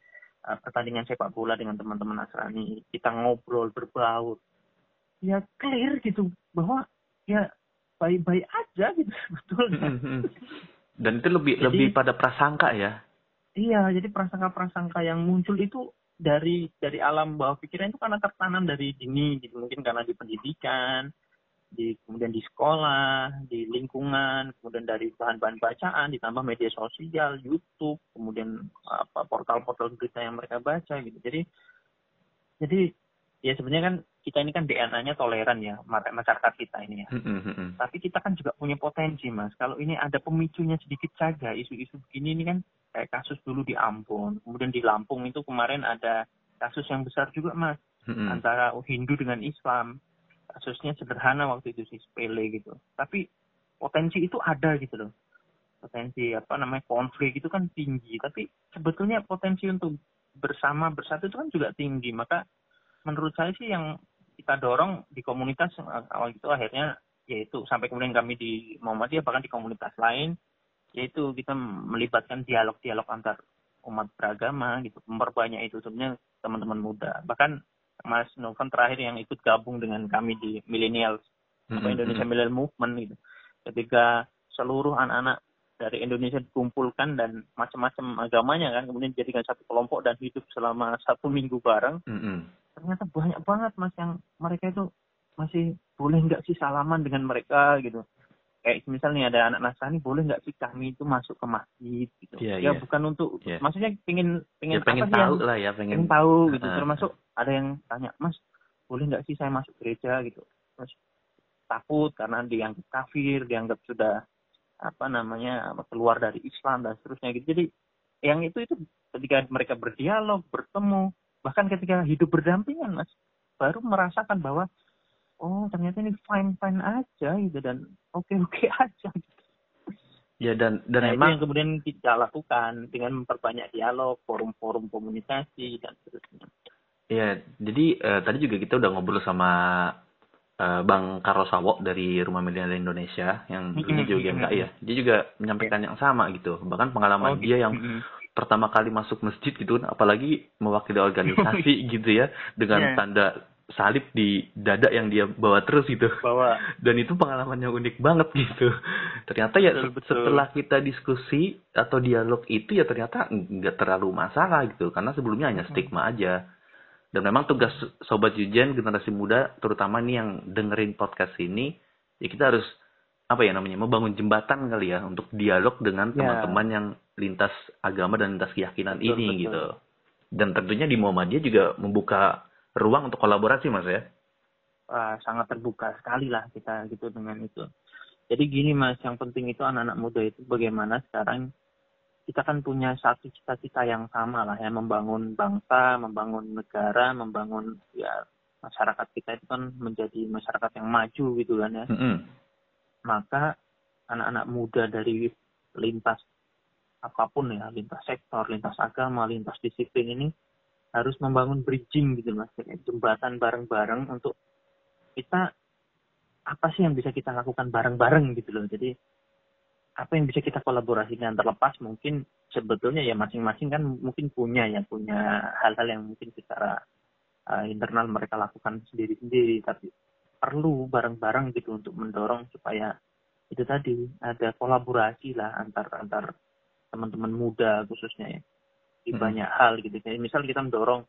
uh, pertandingan sepak bola dengan teman-teman Nasrani. Kita ngobrol berbaur. Ya clear gitu bahwa ya baik-baik aja gitu betul dan itu lebih jadi, lebih pada prasangka ya? Iya jadi prasangka-prasangka yang muncul itu dari dari alam bawah pikiran itu karena tertanam dari dini gitu mungkin karena di pendidikan di kemudian di sekolah di lingkungan kemudian dari bahan-bahan bacaan ditambah media sosial YouTube kemudian apa portal-portal berita yang mereka baca gitu jadi jadi ya sebenarnya kan kita ini kan DNA-nya toleran ya masyarakat kita ini ya. Mm-hmm. Tapi kita kan juga punya potensi mas. Kalau ini ada pemicunya sedikit saja isu-isu begini ini kan kayak kasus dulu di Ambon, kemudian di Lampung itu kemarin ada kasus yang besar juga mas mm-hmm. antara Hindu dengan Islam. Kasusnya sederhana waktu itu sih sepele gitu. Tapi potensi itu ada gitu loh. Potensi apa namanya konflik itu kan tinggi. Tapi sebetulnya potensi untuk bersama bersatu itu kan juga tinggi. Maka menurut saya sih yang kita dorong di komunitas awal itu akhirnya yaitu sampai kemudian kami di Muhammadiyah bahkan di komunitas lain yaitu kita melibatkan dialog-dialog antar umat beragama gitu memperbanyak itu sebenarnya teman-teman muda. Bahkan Mas Novan terakhir yang ikut gabung dengan kami di Millennials mm-hmm. Indonesia Millennial Movement gitu. Ketika seluruh anak-anak dari Indonesia dikumpulkan dan macam-macam agamanya kan kemudian dijadikan satu kelompok dan hidup selama satu minggu bareng mm-hmm. ternyata banyak banget mas yang mereka itu masih boleh nggak sih salaman dengan mereka gitu kayak misalnya ada anak Nasrani boleh nggak sih kami itu masuk ke masjid gitu yeah, ya yeah. bukan untuk yeah. maksudnya pengen pengen ya, pengen apa tahu yang, lah ya pengen, pengen tahu gitu uh. termasuk ada yang tanya mas boleh nggak sih saya masuk gereja gitu mas takut karena dianggap kafir dianggap sudah apa namanya keluar dari Islam dan seterusnya gitu jadi yang itu itu ketika mereka berdialog bertemu bahkan ketika hidup berdampingan mas baru merasakan bahwa oh ternyata ini fine fine aja gitu dan oke okay oke -okay aja gitu. ya dan dan nah, emang yang kemudian kita lakukan dengan memperbanyak dialog forum-forum komunikasi dan seterusnya. Ya jadi uh, tadi juga kita udah ngobrol sama uh, Bang Carlos Sawo dari Rumah Media Indonesia yang dulunya juga GMKI ya. Dia juga menyampaikan yang sama gitu. Bahkan pengalaman oh, dia yang pertama kali masuk masjid gitu apalagi mewakili organisasi gitu ya dengan yeah. tanda salib di dada yang dia bawa terus gitu bawa dan itu pengalaman yang unik banget gitu ternyata ya betul, betul. setelah kita diskusi atau dialog itu ya ternyata nggak terlalu masalah gitu karena sebelumnya hanya stigma aja dan memang tugas sobat Jujen generasi muda terutama nih yang dengerin podcast ini ya kita harus apa ya namanya membangun jembatan kali ya untuk dialog dengan ya. teman-teman yang lintas agama dan lintas keyakinan betul, ini betul. gitu. Dan tentunya di Muhammadiyah juga membuka ruang untuk kolaborasi mas ya. Uh, sangat terbuka sekali lah kita gitu dengan itu. Jadi gini mas, yang penting itu anak-anak muda itu bagaimana sekarang kita kan punya satu cita-cita yang sama lah ya, membangun bangsa, membangun negara, membangun ya masyarakat kita itu kan menjadi masyarakat yang maju gitu kan ya. Mm -hmm maka anak-anak muda dari lintas apa pun ya, lintas sektor, lintas agama, lintas disiplin ini harus membangun bridging gitu mas, jembatan bareng-bareng untuk kita apa sih yang bisa kita lakukan bareng-bareng gitu loh. Jadi apa yang bisa kita kolaborasikan terlepas mungkin sebetulnya ya masing-masing kan mungkin punya ya punya hal-hal yang mungkin secara uh, internal mereka lakukan sendiri-sendiri. Tapi perlu bareng-bareng gitu untuk mendorong supaya itu tadi ada kolaborasi lah antar antar teman-teman muda khususnya ya di hmm. banyak hal gitu. Jadi misal kita mendorong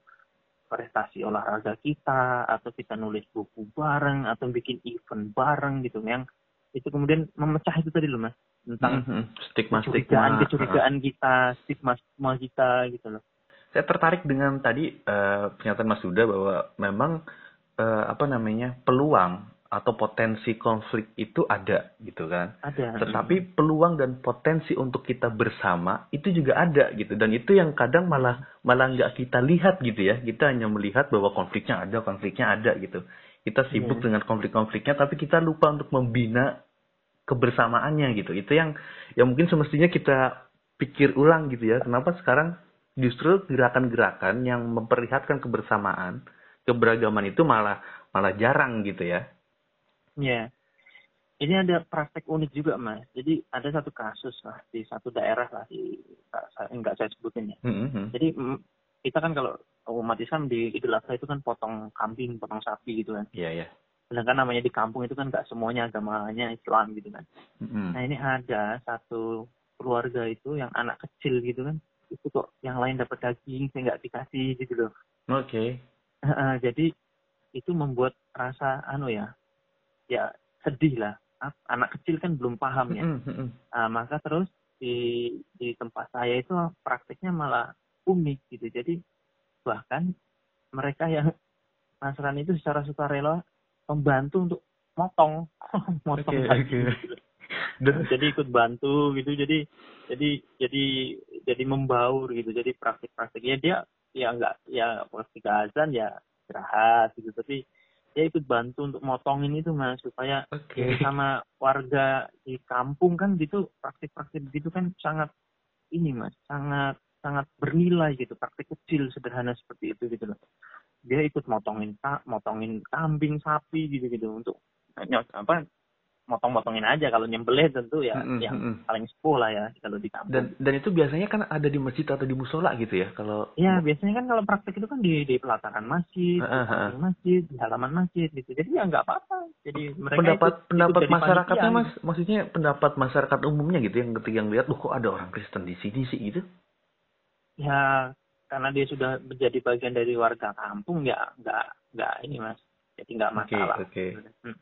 prestasi olahraga kita atau kita nulis buku bareng atau bikin event bareng gitu yang itu kemudian memecah itu tadi loh mas tentang mm -hmm. stigma kecurigaan kecurigaan kita stigma stigma kita gitu loh saya tertarik dengan tadi uh, pernyataan Mas Huda bahwa memang uh, apa namanya peluang atau potensi konflik itu ada gitu kan. Ada. Tetapi peluang dan potensi untuk kita bersama itu juga ada gitu dan itu yang kadang malah malah nggak kita lihat gitu ya. Kita hanya melihat bahwa konfliknya ada, konfliknya ada gitu. Kita sibuk yeah. dengan konflik-konfliknya tapi kita lupa untuk membina kebersamaannya gitu. Itu yang yang mungkin semestinya kita pikir ulang gitu ya. Kenapa sekarang justru gerakan-gerakan yang memperlihatkan kebersamaan, keberagaman itu malah malah jarang gitu ya. Iya. Ini ada praktek unik juga, Mas. Jadi ada satu kasus lah di satu daerah lah di enggak saya sebutin ya. Mm-hmm. Jadi kita kan kalau umat Islam di Idul Adha itu kan potong kambing, potong sapi gitu kan. Iya, yeah, iya. Yeah. Sedangkan namanya di kampung itu kan nggak semuanya agamanya Islam gitu kan. Mm-hmm. Nah ini ada satu keluarga itu yang anak kecil gitu kan. Itu kok yang lain dapat daging, saya nggak dikasih gitu loh. Oke. Okay. Uh, jadi itu membuat rasa anu ya ya sedih lah. Anak kecil kan belum paham ya. Nah, maka terus di di tempat saya itu prakteknya malah unik gitu. Jadi bahkan mereka yang Nasrani itu secara sukarela membantu untuk motong. Motong okay, okay. Gitu. jadi ikut bantu gitu. Jadi jadi jadi jadi membaur gitu. Jadi praktik-praktiknya dia ya enggak ya ketika azan ya istirahat gitu. Tapi dia ikut bantu untuk motongin itu mas supaya okay. sama warga di kampung kan gitu praktik-praktik gitu kan sangat ini mas sangat sangat bernilai gitu praktik kecil sederhana seperti itu gitu loh dia ikut motongin motongin kambing sapi gitu gitu untuk apa motong-motongin aja kalau nyembelih tentu ya mm -hmm. yang paling sepuh lah ya kalau di kampung. Dan dan itu biasanya kan ada di masjid atau di musola gitu ya kalau Ya, biasanya kan kalau praktek itu kan di di pelataran masjid, uh -huh. di masjid, di halaman masjid gitu. Jadi ya nggak apa-apa. Jadi mereka pendapat ikut, pendapat ikut masyarakatnya Mas, maksudnya pendapat masyarakat umumnya gitu yang ketika yang lihat, "Loh kok ada orang Kristen di sini sih?" gitu. Ya, karena dia sudah menjadi bagian dari warga kampung ya nggak nggak ini Mas. Jadi nggak masalah. Oke, okay, okay. hmm.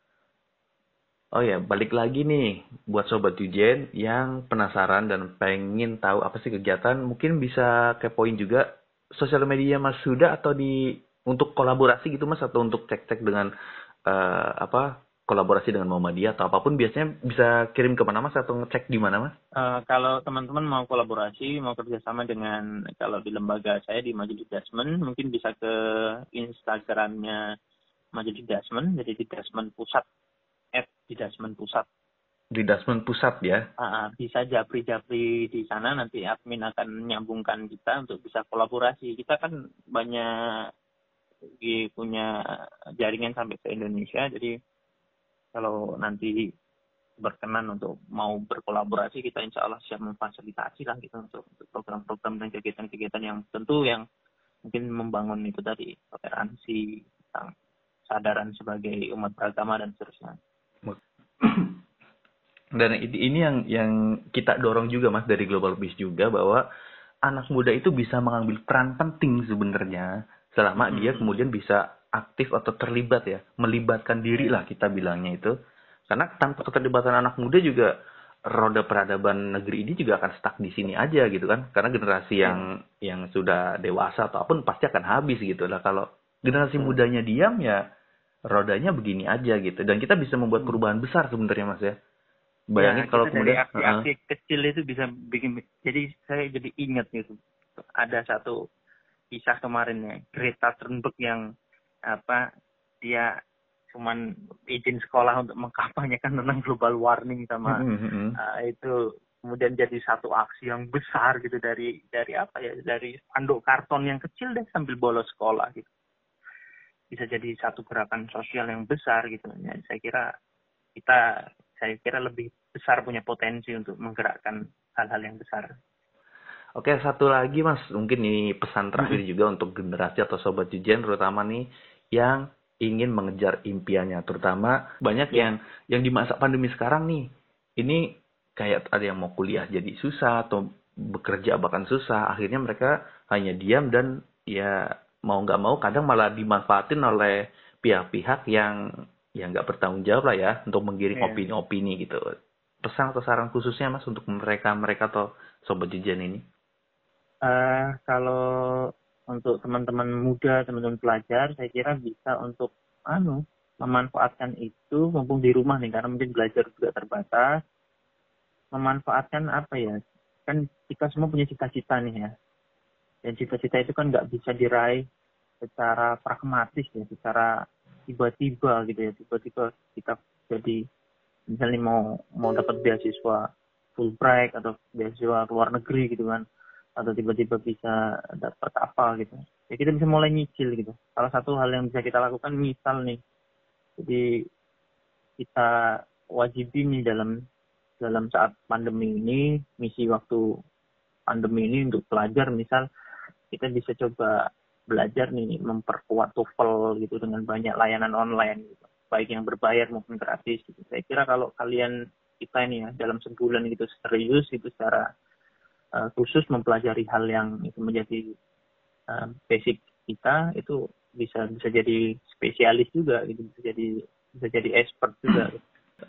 Oh ya, balik lagi nih buat sobat Yujen yang penasaran dan pengen tahu apa sih kegiatan, mungkin bisa kepoin juga sosial media Mas Suda atau di untuk kolaborasi gitu Mas atau untuk cek-cek dengan uh, apa kolaborasi dengan Muhammadiyah atau apa pun biasanya bisa kirim ke mana Mas atau ngecek di mana Mas? Uh, kalau teman-teman mau kolaborasi, mau kerjasama dengan kalau di lembaga saya di Majelis Dasmen, mungkin bisa ke Instagramnya Majelis Dasmen, jadi di Dasmen Pusat at di Dasmen Pusat. Di Dasmen Pusat ya? Uh, bisa japri-japri di sana nanti admin akan menyambungkan kita untuk bisa kolaborasi. Kita kan banyak punya jaringan sampai ke Indonesia, jadi kalau nanti berkenan untuk mau berkolaborasi kita insya Allah siap memfasilitasi lah gitu untuk, program-program dan kegiatan-kegiatan yang tentu yang mungkin membangun itu tadi toleransi tentang sadaran sebagai umat beragama dan seterusnya. Dan ini yang yang kita dorong juga mas dari Global Peace juga bahwa anak muda itu bisa mengambil peran penting sebenarnya selama hmm. dia kemudian bisa aktif atau terlibat ya, melibatkan diri lah kita bilangnya itu. Karena tanpa keterlibatan anak muda juga roda peradaban negeri ini juga akan stuck di sini aja gitu kan. Karena generasi yang hmm. yang sudah dewasa ataupun pasti akan habis gitu lah. Kalau generasi hmm. mudanya diam ya rodanya begini aja gitu. Dan kita bisa membuat hmm. perubahan besar sebenarnya mas ya. Bayangin ya, kalau kemudian aksi-aksi uh, kecil itu bisa bikin jadi saya jadi ingat gitu. Ada satu kisah kemarin ya Greta Thunberg yang apa dia cuman izin sekolah untuk mengkampanyekan tentang global warming sama mm -hmm. uh, itu kemudian jadi satu aksi yang besar gitu dari dari apa ya dari spanduk karton yang kecil deh sambil bolos sekolah gitu bisa jadi satu gerakan sosial yang besar gitu ya saya kira kita saya kira lebih besar punya potensi untuk menggerakkan hal-hal yang besar Oke, satu lagi Mas, mungkin ini pesan terakhir hmm. juga untuk generasi atau sobat Jujen terutama nih yang ingin mengejar impiannya, terutama banyak ya. yang yang di masa pandemi sekarang nih. Ini kayak ada yang mau kuliah jadi susah atau bekerja bahkan susah, akhirnya mereka hanya diam dan ya mau nggak mau kadang malah dimanfaatin oleh pihak-pihak yang yang nggak bertanggung jawab lah ya untuk menggiring yeah. opini-opini gitu. Pesan atau saran khususnya mas untuk mereka mereka atau sobat jajan ini? Uh, kalau untuk teman-teman muda, teman-teman pelajar, saya kira bisa untuk anu memanfaatkan itu mumpung di rumah nih karena mungkin belajar juga terbatas memanfaatkan apa ya kan kita semua punya cita-cita nih ya dan cita-cita itu kan nggak bisa diraih secara pragmatis ya secara tiba-tiba gitu ya. Tiba-tiba kita jadi misalnya mau mau dapat beasiswa Fulbright atau beasiswa luar negeri gitu kan atau tiba-tiba bisa dapat apa gitu. Ya kita bisa mulai nyicil gitu. Salah satu hal yang bisa kita lakukan misal nih jadi kita wajib ini dalam dalam saat pandemi ini, misi waktu pandemi ini untuk pelajar misal kita bisa coba belajar nih memperkuat TOEFL gitu dengan banyak layanan online gitu. baik yang berbayar maupun gratis gitu. Saya kira kalau kalian kita ini ya dalam sebulan gitu serius itu secara uh, khusus mempelajari hal yang itu menjadi uh, basic kita itu bisa bisa jadi spesialis juga gitu bisa jadi bisa jadi expert juga.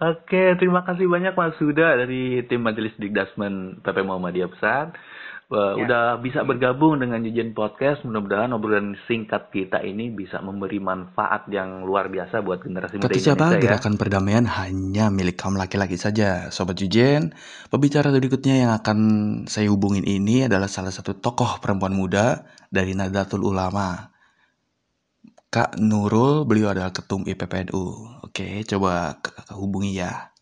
Oke, terima kasih banyak Mas Huda dari tim Majelis Dikdasmen PP Muhammadiyah Pusat. Uh, ya. Udah bisa bergabung dengan Jujen Podcast. Mudah-mudahan obrolan singkat kita ini bisa memberi manfaat yang luar biasa buat generasi muda Indonesia. siapa, ya. gerakan perdamaian hanya milik kaum laki-laki saja. Sobat Jujen, pembicara berikutnya yang akan saya hubungin ini adalah salah satu tokoh perempuan muda dari Nadatul Ulama. Kak Nurul, beliau adalah ketum IPPNU. Oke, coba hubungi ya.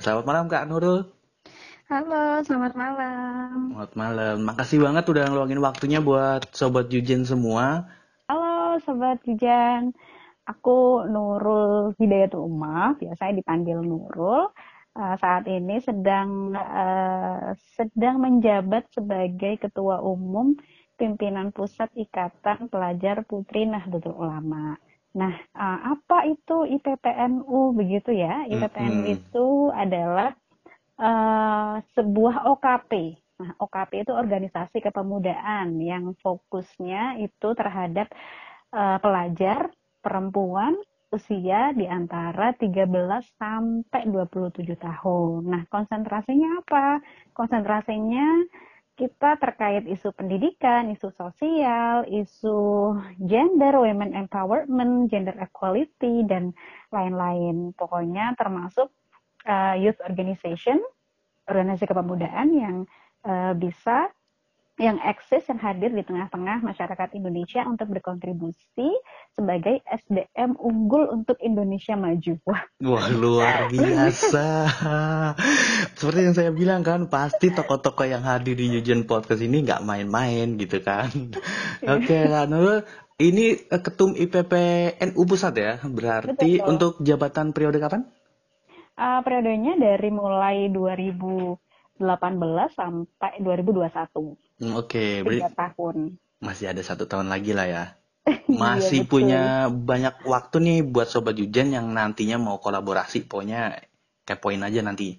Selamat malam Kak Nurul. Halo, selamat malam. Selamat malam. Makasih banget udah ngeluangin waktunya buat Sobat Jujen semua. Halo Sobat Jujen. Aku Nurul Hidayat Umar, biasanya dipanggil Nurul. Uh, saat ini sedang uh, sedang menjabat sebagai Ketua Umum pimpinan pusat Ikatan Pelajar Putri Nahdlatul Ulama. Nah, uh, apa itu IPPNU begitu ya? IPPNU mm -hmm. itu adalah uh, sebuah OKP. Nah, OKP itu organisasi kepemudaan yang fokusnya itu terhadap uh, pelajar perempuan usia di antara 13 sampai 27 tahun. Nah, konsentrasinya apa? Konsentrasinya kita terkait isu pendidikan, isu sosial, isu gender, women empowerment, gender equality, dan lain-lain. Pokoknya termasuk uh, youth organization, organisasi kepemudaan yang uh, bisa yang eksis yang hadir di tengah-tengah masyarakat Indonesia untuk berkontribusi sebagai SDM unggul untuk Indonesia maju. Wah, Wah luar biasa. Seperti yang saya bilang kan, pasti tokoh-tokoh yang hadir di Yujen Podcast ini nggak main-main gitu kan. Iya. Oke, okay, Nurul, ini eh, ketum IPP NU Pusat ya, berarti Betul. untuk jabatan periode kapan? Uh, periodenya dari mulai 2000 2018 sampai 2021. Hmm, Oke, okay. tiga tahun. Masih ada satu tahun lagi lah ya. Iya, Masih iya, punya banyak waktu nih buat sobat Jujen yang nantinya mau kolaborasi, pokoknya kepoin aja nanti.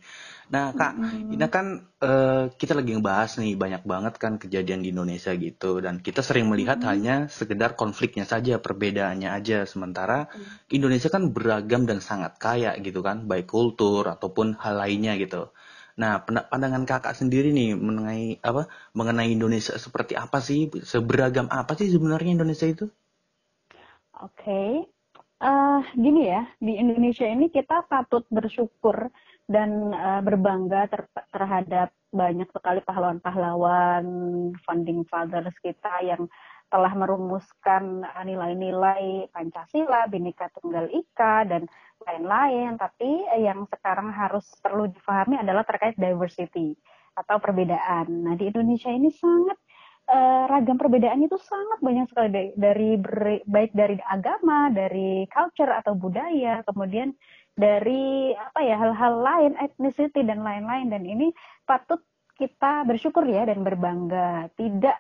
Nah kak, mm-hmm. ini kan uh, kita lagi ngebahas nih banyak banget kan kejadian di Indonesia gitu, dan kita sering melihat mm-hmm. hanya sekedar konfliknya saja, perbedaannya aja. Sementara mm-hmm. Indonesia kan beragam dan sangat kaya gitu kan, baik kultur ataupun hal lainnya gitu. Nah, pandangan kakak sendiri nih mengenai apa mengenai Indonesia seperti apa sih? Seberagam apa sih sebenarnya Indonesia itu? Oke, okay. uh, eh, gini ya di Indonesia ini kita patut bersyukur dan uh, berbangga ter terhadap banyak sekali pahlawan-pahlawan founding fathers kita yang telah merumuskan nilai-nilai Pancasila, Bhinneka Tunggal Ika dan lain-lain. Tapi yang sekarang harus perlu difahami adalah terkait diversity atau perbedaan. Nah di Indonesia ini sangat uh, ragam perbedaan itu sangat banyak sekali dari, dari baik dari agama, dari culture atau budaya, kemudian dari apa ya hal-hal lain, ethnicity dan lain-lain. Dan ini patut kita bersyukur ya dan berbangga. Tidak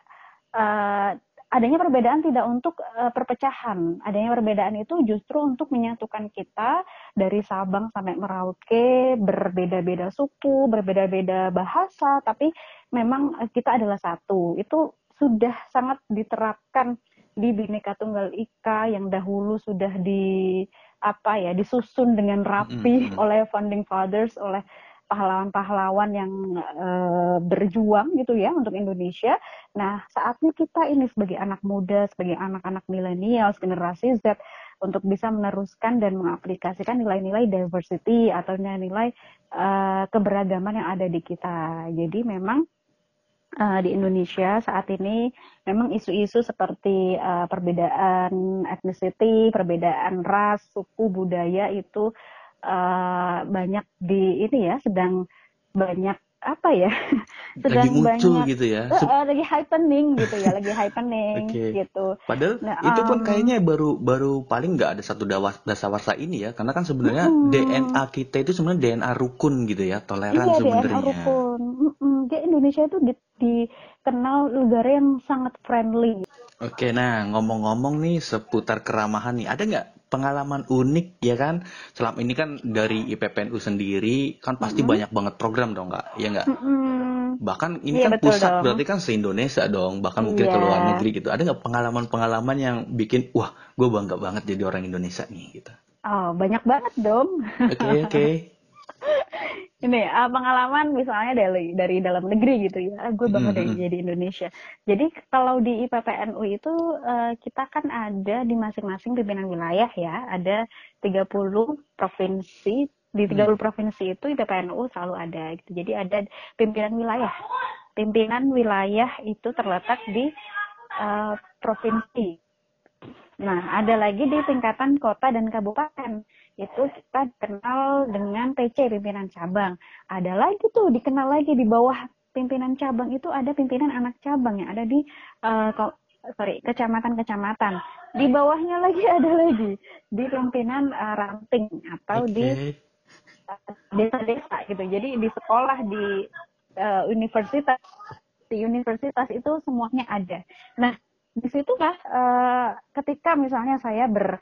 uh, adanya perbedaan tidak untuk uh, perpecahan. Adanya perbedaan itu justru untuk menyatukan kita dari Sabang sampai Merauke, berbeda-beda suku, berbeda-beda bahasa, tapi memang eh, kita adalah satu. Itu sudah sangat diterapkan di Bhinneka Tunggal Ika yang dahulu sudah di apa ya disusun dengan rapi mm -hmm. oleh founding fathers oleh pahlawan-pahlawan yang uh, berjuang gitu ya untuk Indonesia. Nah, saatnya kita ini sebagai anak muda, sebagai anak-anak milenial, generasi Z untuk bisa meneruskan dan mengaplikasikan nilai-nilai diversity atau nilai-nilai uh, keberagaman yang ada di kita. Jadi memang uh, di Indonesia saat ini memang isu-isu seperti uh, perbedaan ethnicity, perbedaan ras, suku, budaya itu uh, banyak di ini ya sedang banyak apa ya sedang lagi muncul banyak, gitu ya. Uh, lagi happening gitu ya lagi happening okay. gitu. Padahal nah, itu pun um, kayaknya baru baru paling nggak ada satu dasar warsa ini ya karena kan sebenarnya hmm. DNA kita itu sebenarnya DNA rukun gitu ya toleran iya, sebenarnya. DNA rukun dia Indonesia itu di, dikenal negara yang sangat friendly Oke, nah ngomong-ngomong nih seputar keramahan nih, ada nggak pengalaman unik ya kan selama ini kan dari IPPNU sendiri kan pasti mm-hmm. banyak banget program dong nggak ya nggak mm-hmm. bahkan ini yeah, kan pusat dong. berarti kan se Indonesia dong bahkan mungkin yeah. ke luar iya. negeri gitu ada nggak pengalaman-pengalaman yang bikin wah gue bangga banget jadi orang Indonesia nih gitu oh banyak banget dong oke okay, oke okay. ini uh, pengalaman misalnya dari dari dalam negeri gitu ya. Gue bangga mm -hmm. jadi Indonesia. Jadi kalau di IPPNU itu uh, kita kan ada di masing-masing pimpinan wilayah ya. Ada 30 provinsi. Di 30 hmm. provinsi itu IPPNU selalu ada gitu. Jadi ada pimpinan wilayah. Pimpinan wilayah itu terletak di uh, provinsi. Nah ada lagi di tingkatan kota dan kabupaten itu kita dikenal dengan PC pimpinan cabang. Ada lagi tuh dikenal lagi di bawah pimpinan cabang itu ada pimpinan anak cabang yang ada di uh, sorry kecamatan-kecamatan. Di bawahnya lagi ada lagi di pimpinan uh, ranting atau okay. di desa-desa gitu. Jadi di sekolah di uh, universitas di universitas itu semuanya ada. Nah di situ lah uh, ketika misalnya saya ber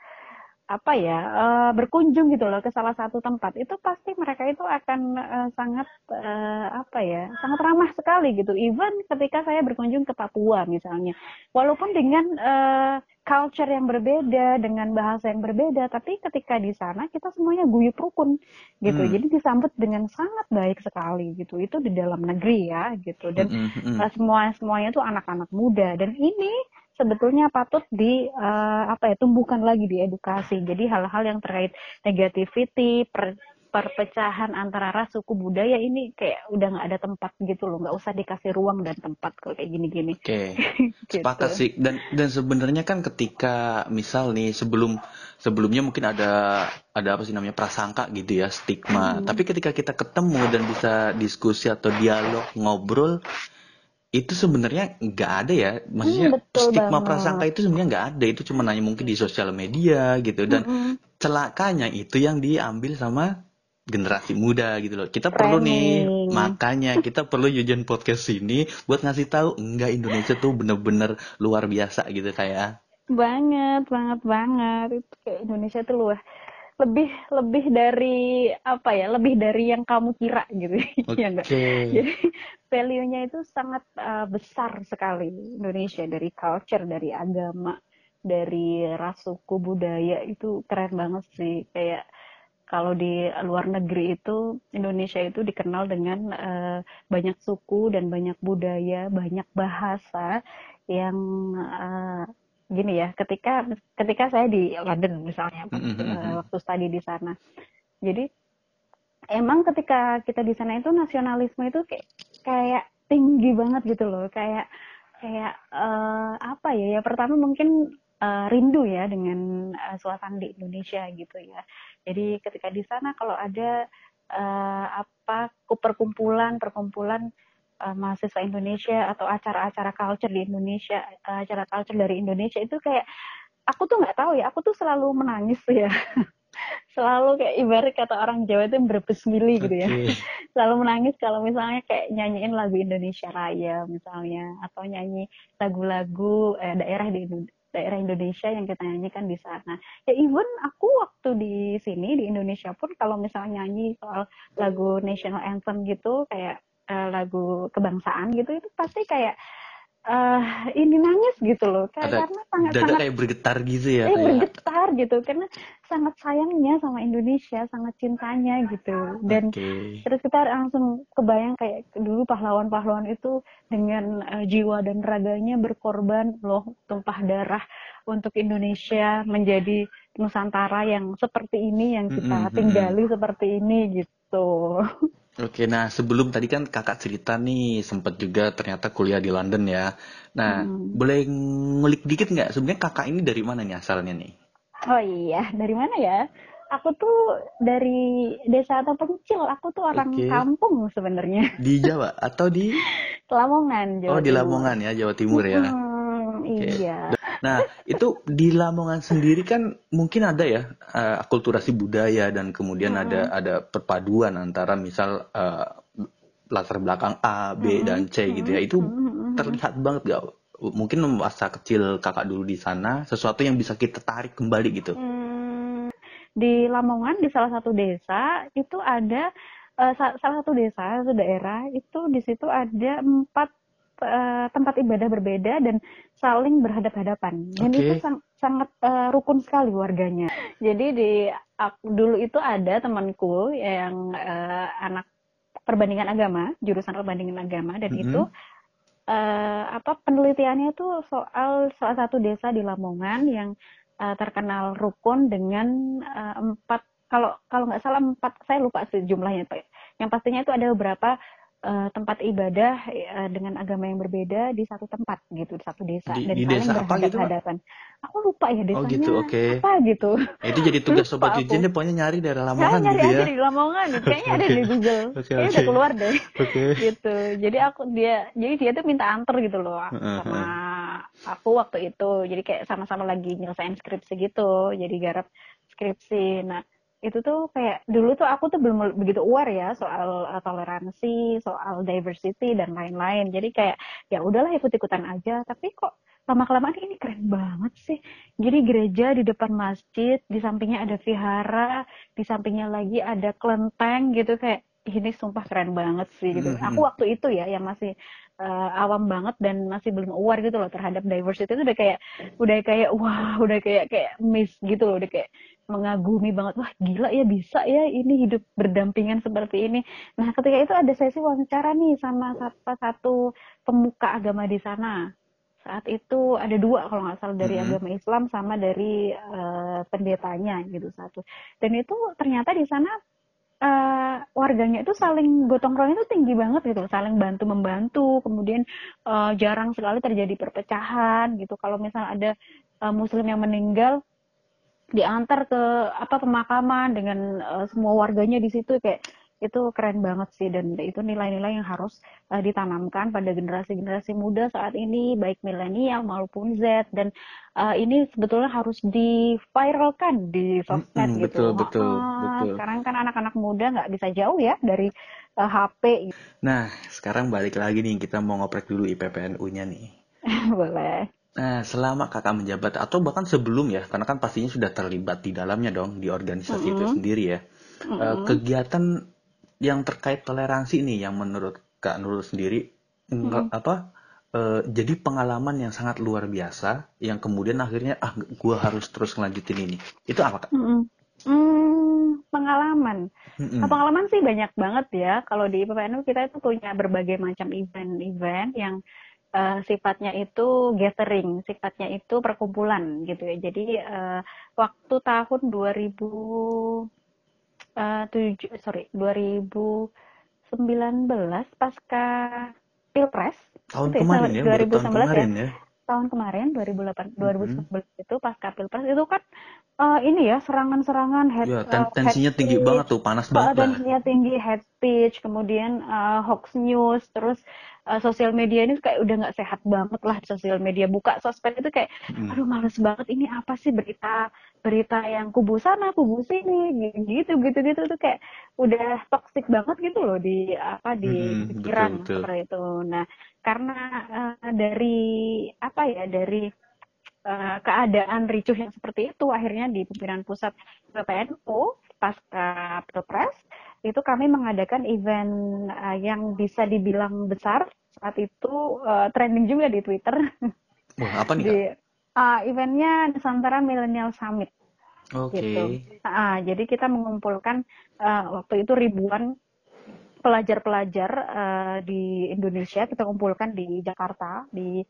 apa ya uh, berkunjung gitu loh ke salah satu tempat. Itu pasti mereka itu akan uh, sangat uh, apa ya sangat ramah sekali gitu. Even ketika saya berkunjung ke Papua misalnya. Walaupun dengan uh, culture yang berbeda dengan bahasa yang berbeda tapi ketika di sana kita semuanya guyup rukun gitu. Hmm. jadi disambut dengan sangat baik sekali gitu. Itu di dalam negeri ya gitu. Dan hmm, hmm, hmm. Semua semuanya tuh anak-anak muda. Dan ini sebetulnya patut di uh, apa ya tumbuhkan lagi di edukasi. Jadi hal-hal yang terkait negativity, per, perpecahan antara ras, suku, budaya ini kayak udah nggak ada tempat gitu loh, nggak usah dikasih ruang dan tempat kalau kayak gini-gini. Oke, okay. gitu. sepakat sih. Dan dan sebenarnya kan ketika misal nih sebelum sebelumnya mungkin ada ada apa sih namanya prasangka gitu ya stigma. Hmm. Tapi ketika kita ketemu dan bisa diskusi atau dialog ngobrol itu sebenarnya nggak ada ya maksudnya hmm, stigma banget. prasangka itu sebenarnya nggak ada itu cuma nanya mungkin di sosial media gitu dan -hmm. celakanya itu yang diambil sama generasi muda gitu loh kita Training. perlu nih makanya kita perlu Yujan podcast ini buat ngasih tahu enggak Indonesia tuh bener-bener luar biasa gitu kayak banget banget banget itu kayak Indonesia tuh luar lebih lebih dari apa ya lebih dari yang kamu kira gitu. Okay. ya enggak jadi value-nya itu sangat uh, besar sekali Indonesia. Dari culture dari agama dari ras suku budaya itu keren banget sih. Kayak kalau di luar negeri itu Indonesia itu dikenal dengan uh, banyak suku dan banyak budaya, banyak bahasa yang uh, gini ya ketika ketika saya di London misalnya mm -hmm. waktu studi di sana. Jadi emang ketika kita di sana itu nasionalisme itu kayak kayak tinggi banget gitu loh. Kayak kayak uh, apa ya? Ya pertama mungkin uh, rindu ya dengan uh, suasana di Indonesia gitu ya. Jadi ketika di sana kalau ada uh, apa perkumpulan perkumpulan uh, mahasiswa Indonesia atau acara-acara culture di Indonesia, uh, acara culture dari Indonesia itu kayak aku tuh nggak tahu ya, aku tuh selalu menangis ya. selalu kayak ibarat kata orang Jawa itu berbesmili gitu ya. selalu menangis kalau misalnya kayak nyanyiin lagu Indonesia Raya misalnya atau nyanyi lagu-lagu eh, daerah di daerah Indonesia yang kita nyanyikan di sana. Ya even aku waktu di sini di Indonesia pun kalau misalnya nyanyi soal lagu national anthem gitu kayak uh, lagu kebangsaan gitu itu pasti kayak uh, ini nangis gitu loh. Kayak Ada karena sangat dada sangat kayak bergetar gitu ya eh, kayak bergetar gitu. Karena sangat sayangnya sama Indonesia sangat cintanya gitu. Dan oke. terus kita langsung kebayang kayak dulu pahlawan-pahlawan itu dengan uh, jiwa dan raganya berkorban loh tumpah darah untuk Indonesia menjadi Nusantara yang seperti ini yang kita Mm-mm, mm-mm. tinggali seperti ini gitu. Oke, nah sebelum tadi kan kakak cerita nih sempet juga ternyata kuliah di London ya. Nah, Hmm. boleh ngulik dikit nggak? Sebenarnya kakak ini dari mana nih asalnya nih? Oh iya, dari mana ya? Aku tuh dari desa atau pencil. Aku tuh orang Oke. kampung sebenarnya. Di Jawa atau di? Lamongan, Jawa Oh, di. Lamongan ya, Jawa Timur ya. Hmm, iya. Nah, itu di Lamongan sendiri kan mungkin ada ya eh, akulturasi budaya dan kemudian ada ada perpaduan antara misal eh, latar belakang A, B dan C gitu ya. Itu Hmm, terlihat banget gak? Mungkin masa kecil kakak dulu di sana sesuatu yang bisa kita tarik kembali gitu. Hmm, di Lamongan di salah satu desa itu ada sa- salah satu desa satu daerah itu di situ ada empat eh, tempat ibadah berbeda dan saling berhadap-hadapan dan Oke. itu sang- sangat eh, rukun sekali warganya jadi di aku, dulu itu ada temanku yang eh, anak perbandingan agama jurusan perbandingan agama dan Mhm. itu eh, apa penelitiannya itu soal salah satu desa di Lamongan yang eh, terkenal rukun dengan eh, empat kalau kalau nggak salah empat saya lupa sih jumlahnya Pak. Yang pastinya itu ada beberapa eh, tempat ibadah eh, dengan agama yang berbeda di satu tempat gitu di satu desa Di- dan di saling desa apa gitu, berhadap-hadapan. Aku lupa ya Oh desanya gitu, oke. apa gitu. Nah, itu jadi tugas Lupa sobat. Yujen deh, pokoknya nyari daerah Saya Lamongan nyari gitu aja ya. di Lamongan, kayaknya ada di Google. Oke, Kayaknya oke. udah keluar deh Oke. gitu jadi aku dia jadi dia tuh minta anter gitu loh sama aku waktu itu jadi kayak sama-sama lagi nyelesain skripsi gitu jadi garap skripsi nah itu tuh kayak dulu tuh aku tuh belum begitu aware ya soal uh, toleransi soal diversity dan lain-lain. Jadi kayak ya udahlah ikut-ikutan aja. Tapi kok lama kelamaan ini keren banget sih. Jadi gereja di depan masjid di sampingnya ada vihara di sampingnya lagi ada kelenteng gitu. Kayak ini sumpah keren banget sih gitu. Mhm. Aku waktu itu ya yang masih uh, awam banget dan masih belum aware gitu loh terhadap diversity itu udah kayak udah kayak wah udah kayak kayak miss gitu loh. Udah kayak mengagumi banget wah gila ya bisa ya ini hidup berdampingan seperti ini. Nah ketika itu ada sesi wawancara nih sama satu, satu pemuka agama di sana. Saat itu ada dua kalau nggak salah dari Mhm. agama Islam sama dari uh, pendetanya gitu satu. Dan itu ternyata di sana eh, warganya itu saling gotong royong itu tinggi banget gitu, saling bantu membantu. Kemudian eh, jarang sekali terjadi perpecahan gitu. Kalau misalnya ada eh, Muslim yang meninggal diantar ke apa pemakaman dengan eh, semua warganya di situ kayak itu keren banget sih dan itu nilai-nilai yang harus eh, ditanamkan pada generasi-generasi muda saat ini baik milenial maupun Z dan eh, ini sebetulnya harus diviralkan di sosmed Mm-mm, gitu. betul, betul, Ah, betul. Sekarang kan anak-anak muda nggak bisa jauh ya dari eh, HP gitu. Nah, sekarang balik lagi nih kita mau ngoprek dulu IPPNU-nya nih. boleh. Nah, selama kakak menjabat atau bahkan sebelum ya, karena kan pastinya sudah terlibat di dalamnya dong di organisasi itu Mm-mm. sendiri ya. Eh, Mm-mm. kegiatan yang terkait toleransi nih yang menurut Kak Nurul sendiri nggak- apa eh, jadi pengalaman yang sangat luar biasa yang kemudian akhirnya ah gua harus terus ngelanjutin ini. Itu apa Kak? Mm-mm. Hmm, pengalaman. Nah, pengalaman sih banyak banget ya. Kalau di PPNU kita itu punya berbagai macam event-event yang eh, sifatnya itu gathering, sifatnya itu perkumpulan gitu ya. Jadi eh, waktu tahun 2007 sorry 2019 pasca Pilpres Tahun itu ya, kemarin ya, baru tahun 2019 ya kemarin ya. tahun kemarin 2008 Mhm. 2019 itu pasca pilpres itu kan eh, ini ya serangan-serangan head Ya, eh, ten- tensinya head tinggi speech, banget tuh, panas eh, banget tensinya tinggi head speech kemudian eh, hoax news terus eh, sosial media ini kayak udah nggak sehat banget lah sosial media buka sosmed itu kayak Mm. aduh males banget ini apa sih berita berita yang kubu sana kubu sini gitu gitu gitu tuh kayak udah toxic banget gitu loh di apa di Mm-mm, pikiran betul, betul. seperti itu nah karena eh, dari apa ya dari eh, keadaan ricuh yang seperti itu akhirnya di pimpinan pusat PPNU pasca pilpres itu kami mengadakan event eh, yang bisa dibilang besar saat itu uh, trending juga di Twitter. Wah, apa nih? Di, uh, eventnya Nusantara Millennial Summit. Oke. Okay. Gitu. Uh, jadi kita mengumpulkan uh, waktu itu ribuan pelajar-pelajar uh, di Indonesia kita kumpulkan di Jakarta di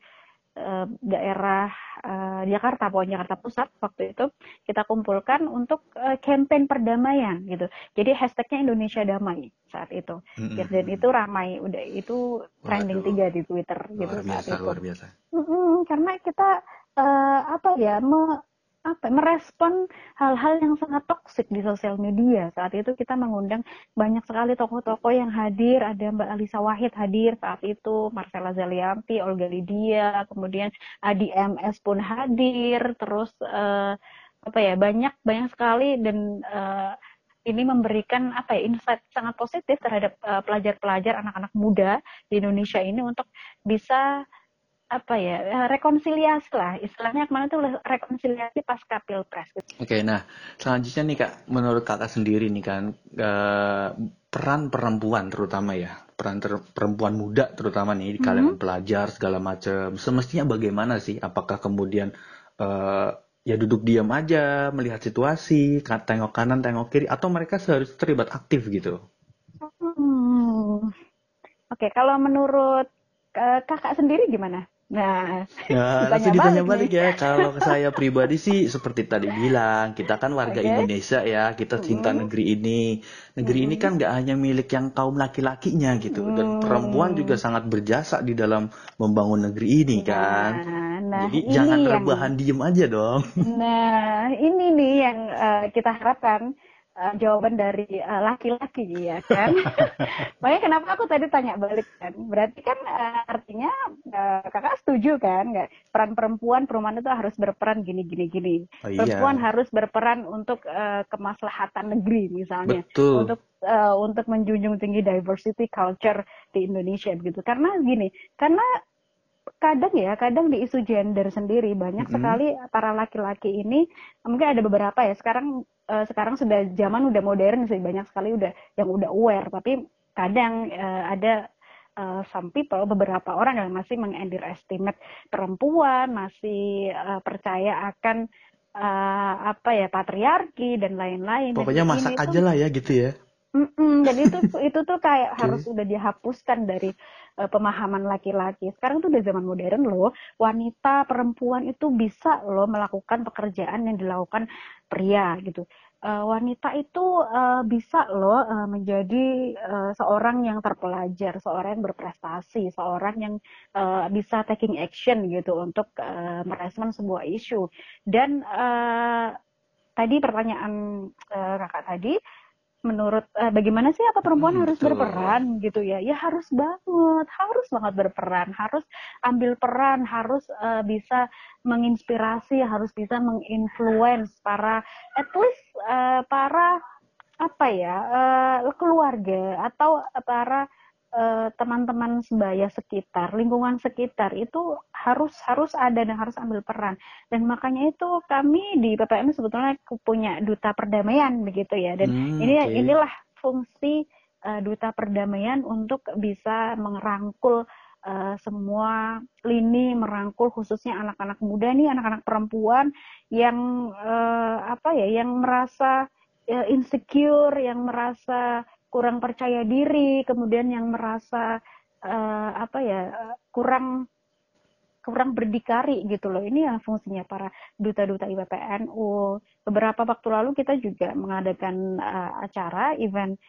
uh, daerah uh, Jakarta pokoknya Jakarta Pusat waktu itu kita kumpulkan untuk uh, campaign perdamaian gitu. Jadi hashtagnya Indonesia Damai saat itu. Mm-hmm. dan itu ramai udah itu trending Waduh. tiga di Twitter gitu luar biasa, saat itu. luar biasa. Mm-hmm, karena kita uh, apa ya me, apa merespon hal-hal yang sangat toksik di sosial media. Saat itu kita mengundang banyak sekali tokoh-tokoh yang hadir. Ada Mbak Alisa Wahid hadir saat itu Marcella Zalianti Olga Lydia kemudian Adi MS pun hadir. Terus uh, apa ya banyak banyak sekali dan uh, ini memberikan apa ya insight sangat positif terhadap uh, pelajar-pelajar anak-anak muda di Indonesia ini untuk bisa apa ya eh, rekonsiliasi lah istilahnya ke mana tuh rekonsiliasi pasca pilpres. Oke, nah selanjutnya nih kak, menurut kakak sendiri nih kan uh, peran perempuan terutama ya peran ter perempuan muda terutama nih di kalangan mm -hmm. pelajar segala macam semestinya bagaimana sih? Apakah kemudian uh, ya duduk diam aja melihat situasi, tengok kanan tengok kiri, atau mereka seharusnya terlibat aktif gitu? Hmm. Oke, kalau menurut kakak sendiri gimana? Nah, nah ditanya, ditanya balik, balik ya. Kalau saya pribadi sih seperti tadi bilang, kita kan warga okay. Indonesia ya, kita cinta mm. negeri ini. Negeri mm. ini kan nggak hanya milik yang kaum laki-lakinya gitu, mm. dan perempuan juga sangat berjasa di dalam membangun negeri ini nah, kan. Nah, Jadi ini jangan yang... rebahan diem aja dong. Nah, ini nih yang uh, kita harapkan uh, jawaban dari uh, laki-laki ya kan. Makanya kenapa aku tadi tanya balik kan. Berarti kan uh, artinya uh, kakak setuju kan nggak peran perempuan perempuan itu harus berperan gini gini gini. Oh, iya. Perempuan harus berperan untuk uh, kemaslahatan negeri misalnya. Betul. Untuk uh, untuk menjunjung tinggi diversity culture di Indonesia begitu. Karena gini, karena kadang ya, kadang di isu gender sendiri banyak mm -hmm. sekali para laki-laki ini mungkin ada beberapa ya. Sekarang uh, sekarang sudah zaman udah modern sih banyak sekali udah yang udah aware, tapi kadang uh, ada uh, some people beberapa orang yang masih mengunderestimate perempuan, masih uh, percaya akan uh, apa ya patriarki dan lain-lain. Pokoknya dan masak aja lah ya gitu ya. Mm-mm, dan itu itu tuh kayak okay. harus udah dihapuskan dari pemahaman laki-laki. Sekarang tuh udah zaman modern loh, wanita perempuan itu bisa loh melakukan pekerjaan yang dilakukan pria gitu. Uh, wanita itu uh, bisa loh uh, menjadi uh, seorang yang terpelajar, seorang yang berprestasi, seorang yang uh, bisa taking action gitu untuk uh, merespon sebuah isu. Dan uh, tadi pertanyaan uh, kakak tadi menurut uh, bagaimana sih apa perempuan hmm, harus berperan gitu ya? Ya harus banget harus banget berperan harus ambil peran harus uh, bisa menginspirasi harus bisa menginfluence para at least uh, para apa ya uh, keluarga atau para Eh, teman-teman sebaya sekitar, lingkungan sekitar itu harus harus ada dan harus ambil peran. Dan makanya itu kami di PPM sebetulnya punya duta perdamaian begitu ya. Dan hmm, ini okay. inilah fungsi uh, duta perdamaian untuk bisa merangkul uh, semua lini, merangkul khususnya anak-anak muda nih, anak-anak perempuan yang uh, apa ya, yang merasa uh, insecure, yang merasa kurang percaya diri, kemudian yang merasa uh, apa ya kurang kurang berdikari gitu loh. Ini yang fungsinya para duta-duta IPPNU. Beberapa waktu lalu kita juga mengadakan uh, acara event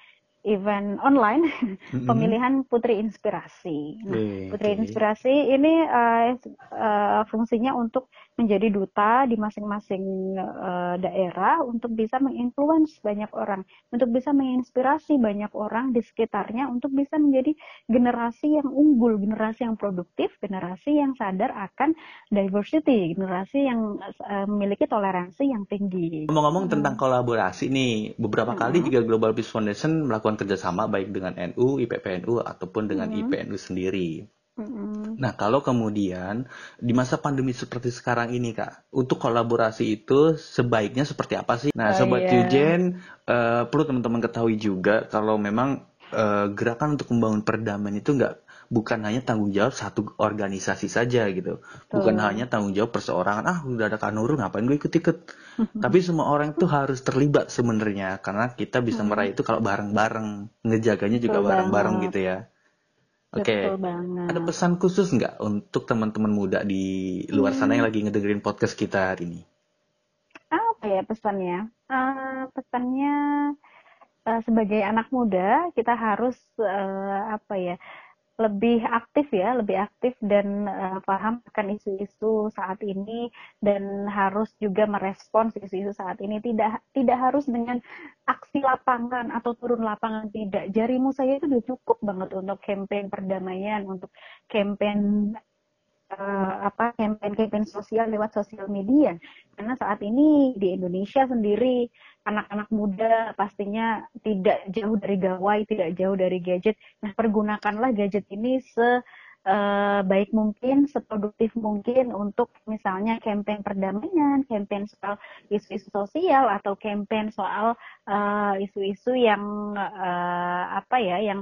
event online mm-hmm. pemilihan Putri Inspirasi. Nah, Putri okay. Inspirasi ini uh, uh, fungsinya untuk menjadi duta di masing-masing uh, daerah untuk bisa menginfluence banyak orang, untuk bisa menginspirasi banyak orang di sekitarnya untuk bisa menjadi generasi yang unggul, generasi yang produktif, generasi yang sadar akan diversity, generasi yang uh, memiliki toleransi yang tinggi. Ngomong-ngomong hmm. tentang kolaborasi nih, beberapa hmm. kali juga Global Peace Foundation melakukan kerjasama baik dengan NU, IPPNU ataupun dengan hmm. IPNU sendiri. Nah, kalau kemudian di masa pandemi seperti sekarang ini, Kak, untuk kolaborasi itu sebaiknya seperti apa sih? Nah, oh, Sobat yeah. Yujen, uh, perlu teman-teman ketahui juga kalau memang uh, gerakan untuk membangun perdamaian itu nggak bukan hanya tanggung jawab satu organisasi saja gitu bukan hanya tanggung jawab perseorangan ah udah ada kanuru ngapain gue ikut-ikut tapi semua orang itu harus terlibat sebenarnya karena kita bisa hmm. meraih itu kalau bareng-bareng ngejaganya juga bareng-bareng gitu ya Oke, okay. ada pesan khusus nggak untuk teman-teman muda di luar sana yang hmm. lagi ngedengerin podcast kita hari ini? Apa ya pesannya? Uh, pesannya uh, sebagai anak muda kita harus uh, apa ya? Lebih aktif ya, lebih aktif dan uh, paham akan isu-isu saat ini dan harus juga merespons isu-isu saat ini tidak tidak harus dengan aksi lapangan atau turun lapangan tidak. Jarimu saya itu sudah cukup banget untuk campaign perdamaian, untuk campaign uh, apa campaign-campaign sosial lewat sosial media. Karena saat ini di Indonesia sendiri anak-anak muda pastinya tidak jauh dari gawai, tidak jauh dari gadget. Nah, pergunakanlah gadget ini se uh, baik mungkin, seproduktif mungkin untuk misalnya campaign perdamaian, campaign soal isu-isu sosial atau campaign soal eh, isu-isu uh, yang uh, apa ya, yang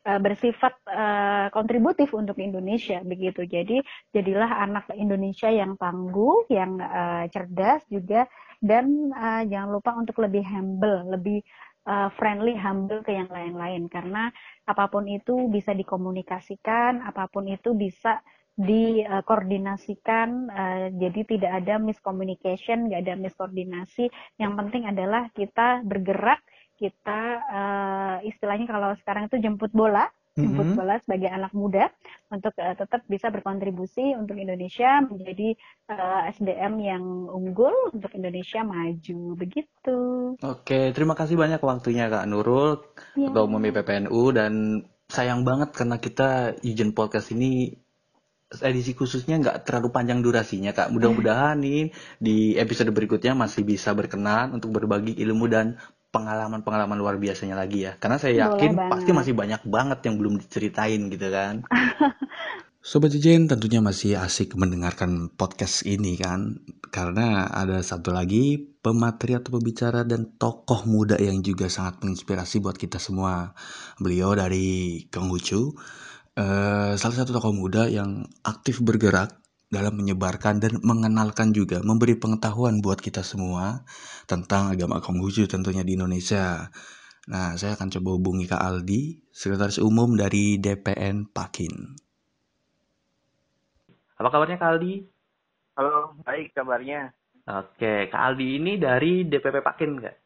bersifat uh, kontributif untuk Indonesia begitu. Jadi jadilah anak Indonesia yang tangguh, yang uh, cerdas juga dan uh, jangan lupa untuk lebih humble, lebih uh, friendly, humble ke yang lain-lain karena apa pun itu bisa dikomunikasikan, apa pun itu bisa dikoordinasikan, uh, jadi tidak ada miscommunication, nggak ada miskoordinasi. Yang penting adalah kita bergerak, kita uh, istilahnya kalau sekarang itu jemput bola, jemput mm -hmm. bola sebagai anak muda untuk uh, tetap bisa berkontribusi untuk Indonesia menjadi uh, eh, SDM yang unggul untuk Indonesia maju begitu. Oke, terima kasih banyak waktunya Kak Nurul, yeah. Ketua Umum PPNU dan sayang banget karena kita izin podcast ini edisi khususnya nggak terlalu panjang durasinya kak. Mudah-mudahan nih di episode berikutnya masih bisa berkenan untuk berbagi ilmu dan pengalaman-pengalaman luar biasanya lagi ya. Karena saya yakin pasti masih banyak banget yang belum diceritain gitu kan. Sobat Jejen tentunya masih asik mendengarkan podcast ini kan Karena ada satu lagi pemateri atau pembicara dan tokoh muda yang juga sangat menginspirasi buat kita semua Beliau dari Kang Hucu uh, Salah satu tokoh muda yang aktif bergerak dalam menyebarkan dan mengenalkan juga, memberi pengetahuan buat kita semua tentang agama Konghucu tentunya di Indonesia. Nah, saya akan coba hubungi Kak Aldi, Sekretaris Umum dari DPN Pakin. Apa kabarnya Kak Aldi? Halo, baik kabarnya. Oke, Kak Aldi ini dari DPP Pakin nggak?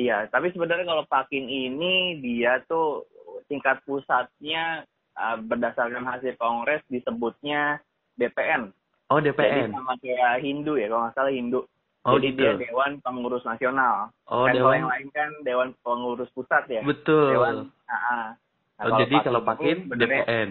Iya, tapi sebenarnya kalau Pakin ini dia tuh tingkat pusatnya uh, berdasarkan hasil kongres disebutnya DPN. Oh DPN. Jadi sama kayak Hindu ya kalau nggak salah Hindu. Oh, Jadi gitu. dia Dewan Pengurus Nasional. Oh, kan Dewan. yang lain kan Dewan Pengurus Pusat ya. Betul. Dewan. Uh, nah, oh, jadi kalau Pakin DPN.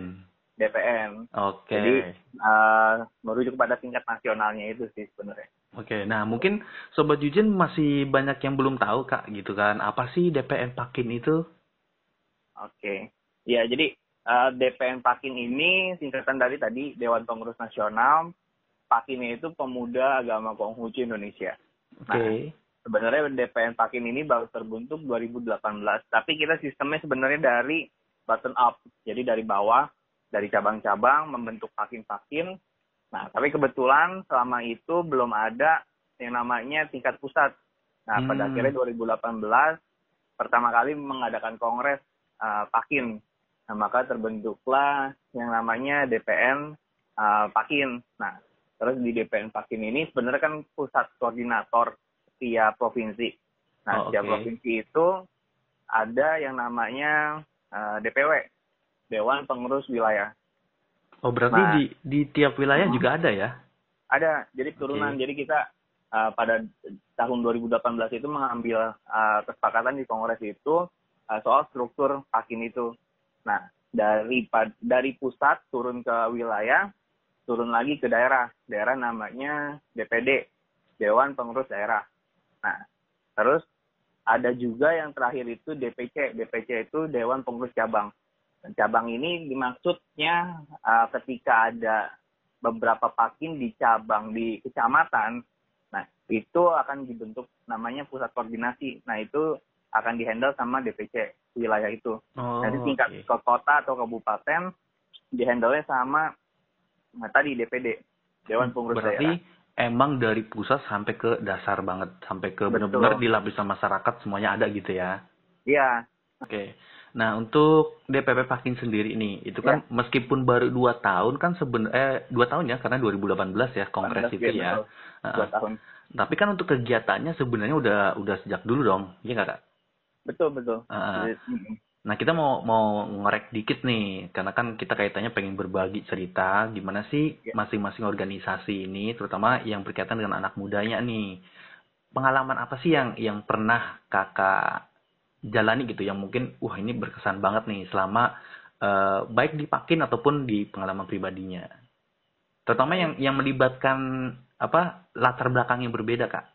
DPN. Oke. Okay. Jadi uh, merujuk pada tingkat nasionalnya itu sih sebenarnya. Oke, okay. nah mungkin Sobat Jujin masih banyak yang belum tahu kak gitu kan. Apa sih DPN Pakin itu? Oke, okay. ya jadi uh, eh, DPN Pakin ini singkatan dari tadi Dewan Pengurus Nasional. Pakinnya itu Pemuda Agama Konghucu Indonesia. Okay. Nah, sebenarnya DPN Pakin ini baru terbentuk 2018, tapi kita sistemnya sebenarnya dari button up. Jadi dari bawah, dari cabang-cabang membentuk pakin-pakin. Nah, tapi kebetulan selama itu belum ada yang namanya tingkat pusat. Nah, hmm. pada akhirnya 2018 pertama kali mengadakan kongres uh, pakin Nah, maka terbentuklah yang namanya DPN uh, Pakin. Nah, terus di DPN Pakin ini sebenarnya kan pusat koordinator tiap provinsi. Nah, oh, tiap provinsi itu ada yang namanya uh, DPW, Dewan Pengurus Wilayah. Oh, berarti nah, di di tiap wilayah hmm. juga ada ya? Ada. Jadi turunan. Okay. Jadi kita uh, pada tahun 2018 itu mengambil uh, kesepakatan di kongres itu uh, soal struktur Pakin itu. Nah, dari dari pusat turun ke wilayah, turun lagi ke daerah. Daerah namanya DPD, Dewan Pengurus Daerah. Nah, terus ada juga yang terakhir itu DPC. DPC itu Dewan Pengurus Cabang. Cabang ini dimaksudnya uh, ketika ada beberapa pakin di cabang di kecamatan, nah itu akan dibentuk namanya pusat koordinasi. Nah itu akan dihandle sama DPC wilayah itu. Oh, Jadi tingkat okay. ke kota atau kabupaten dihandle sama nah, tadi DPD Dewan Pengurus Berarti Daerah. emang dari pusat sampai ke dasar banget, sampai ke benar-benar di lapisan masyarakat semuanya ada gitu ya? Iya. Oke. Nah untuk DPP Pakin sendiri ini, itu kan ya. meskipun baru dua tahun kan sebenarnya eh dua tahun ya karena 2018 ya kongres itu ya. Dua tahun. Tapi kan untuk kegiatannya sebenarnya udah udah sejak dulu dong, iya nggak kak? Betul betul. Uh, Nah, kita mau mau ngorek dikit nih, karena kan kita kaitannya pengen berbagi cerita gimana sih ya. masing-masing organisasi ini, terutama yang berkaitan dengan anak mudanya nih. Pengalaman apa sih yang yang pernah kakak jalani gitu, yang mungkin, wah ini berkesan banget nih selama uh, baik di Pakin ataupun di pengalaman pribadinya. Terutama yang yang melibatkan apa latar belakang yang berbeda kak.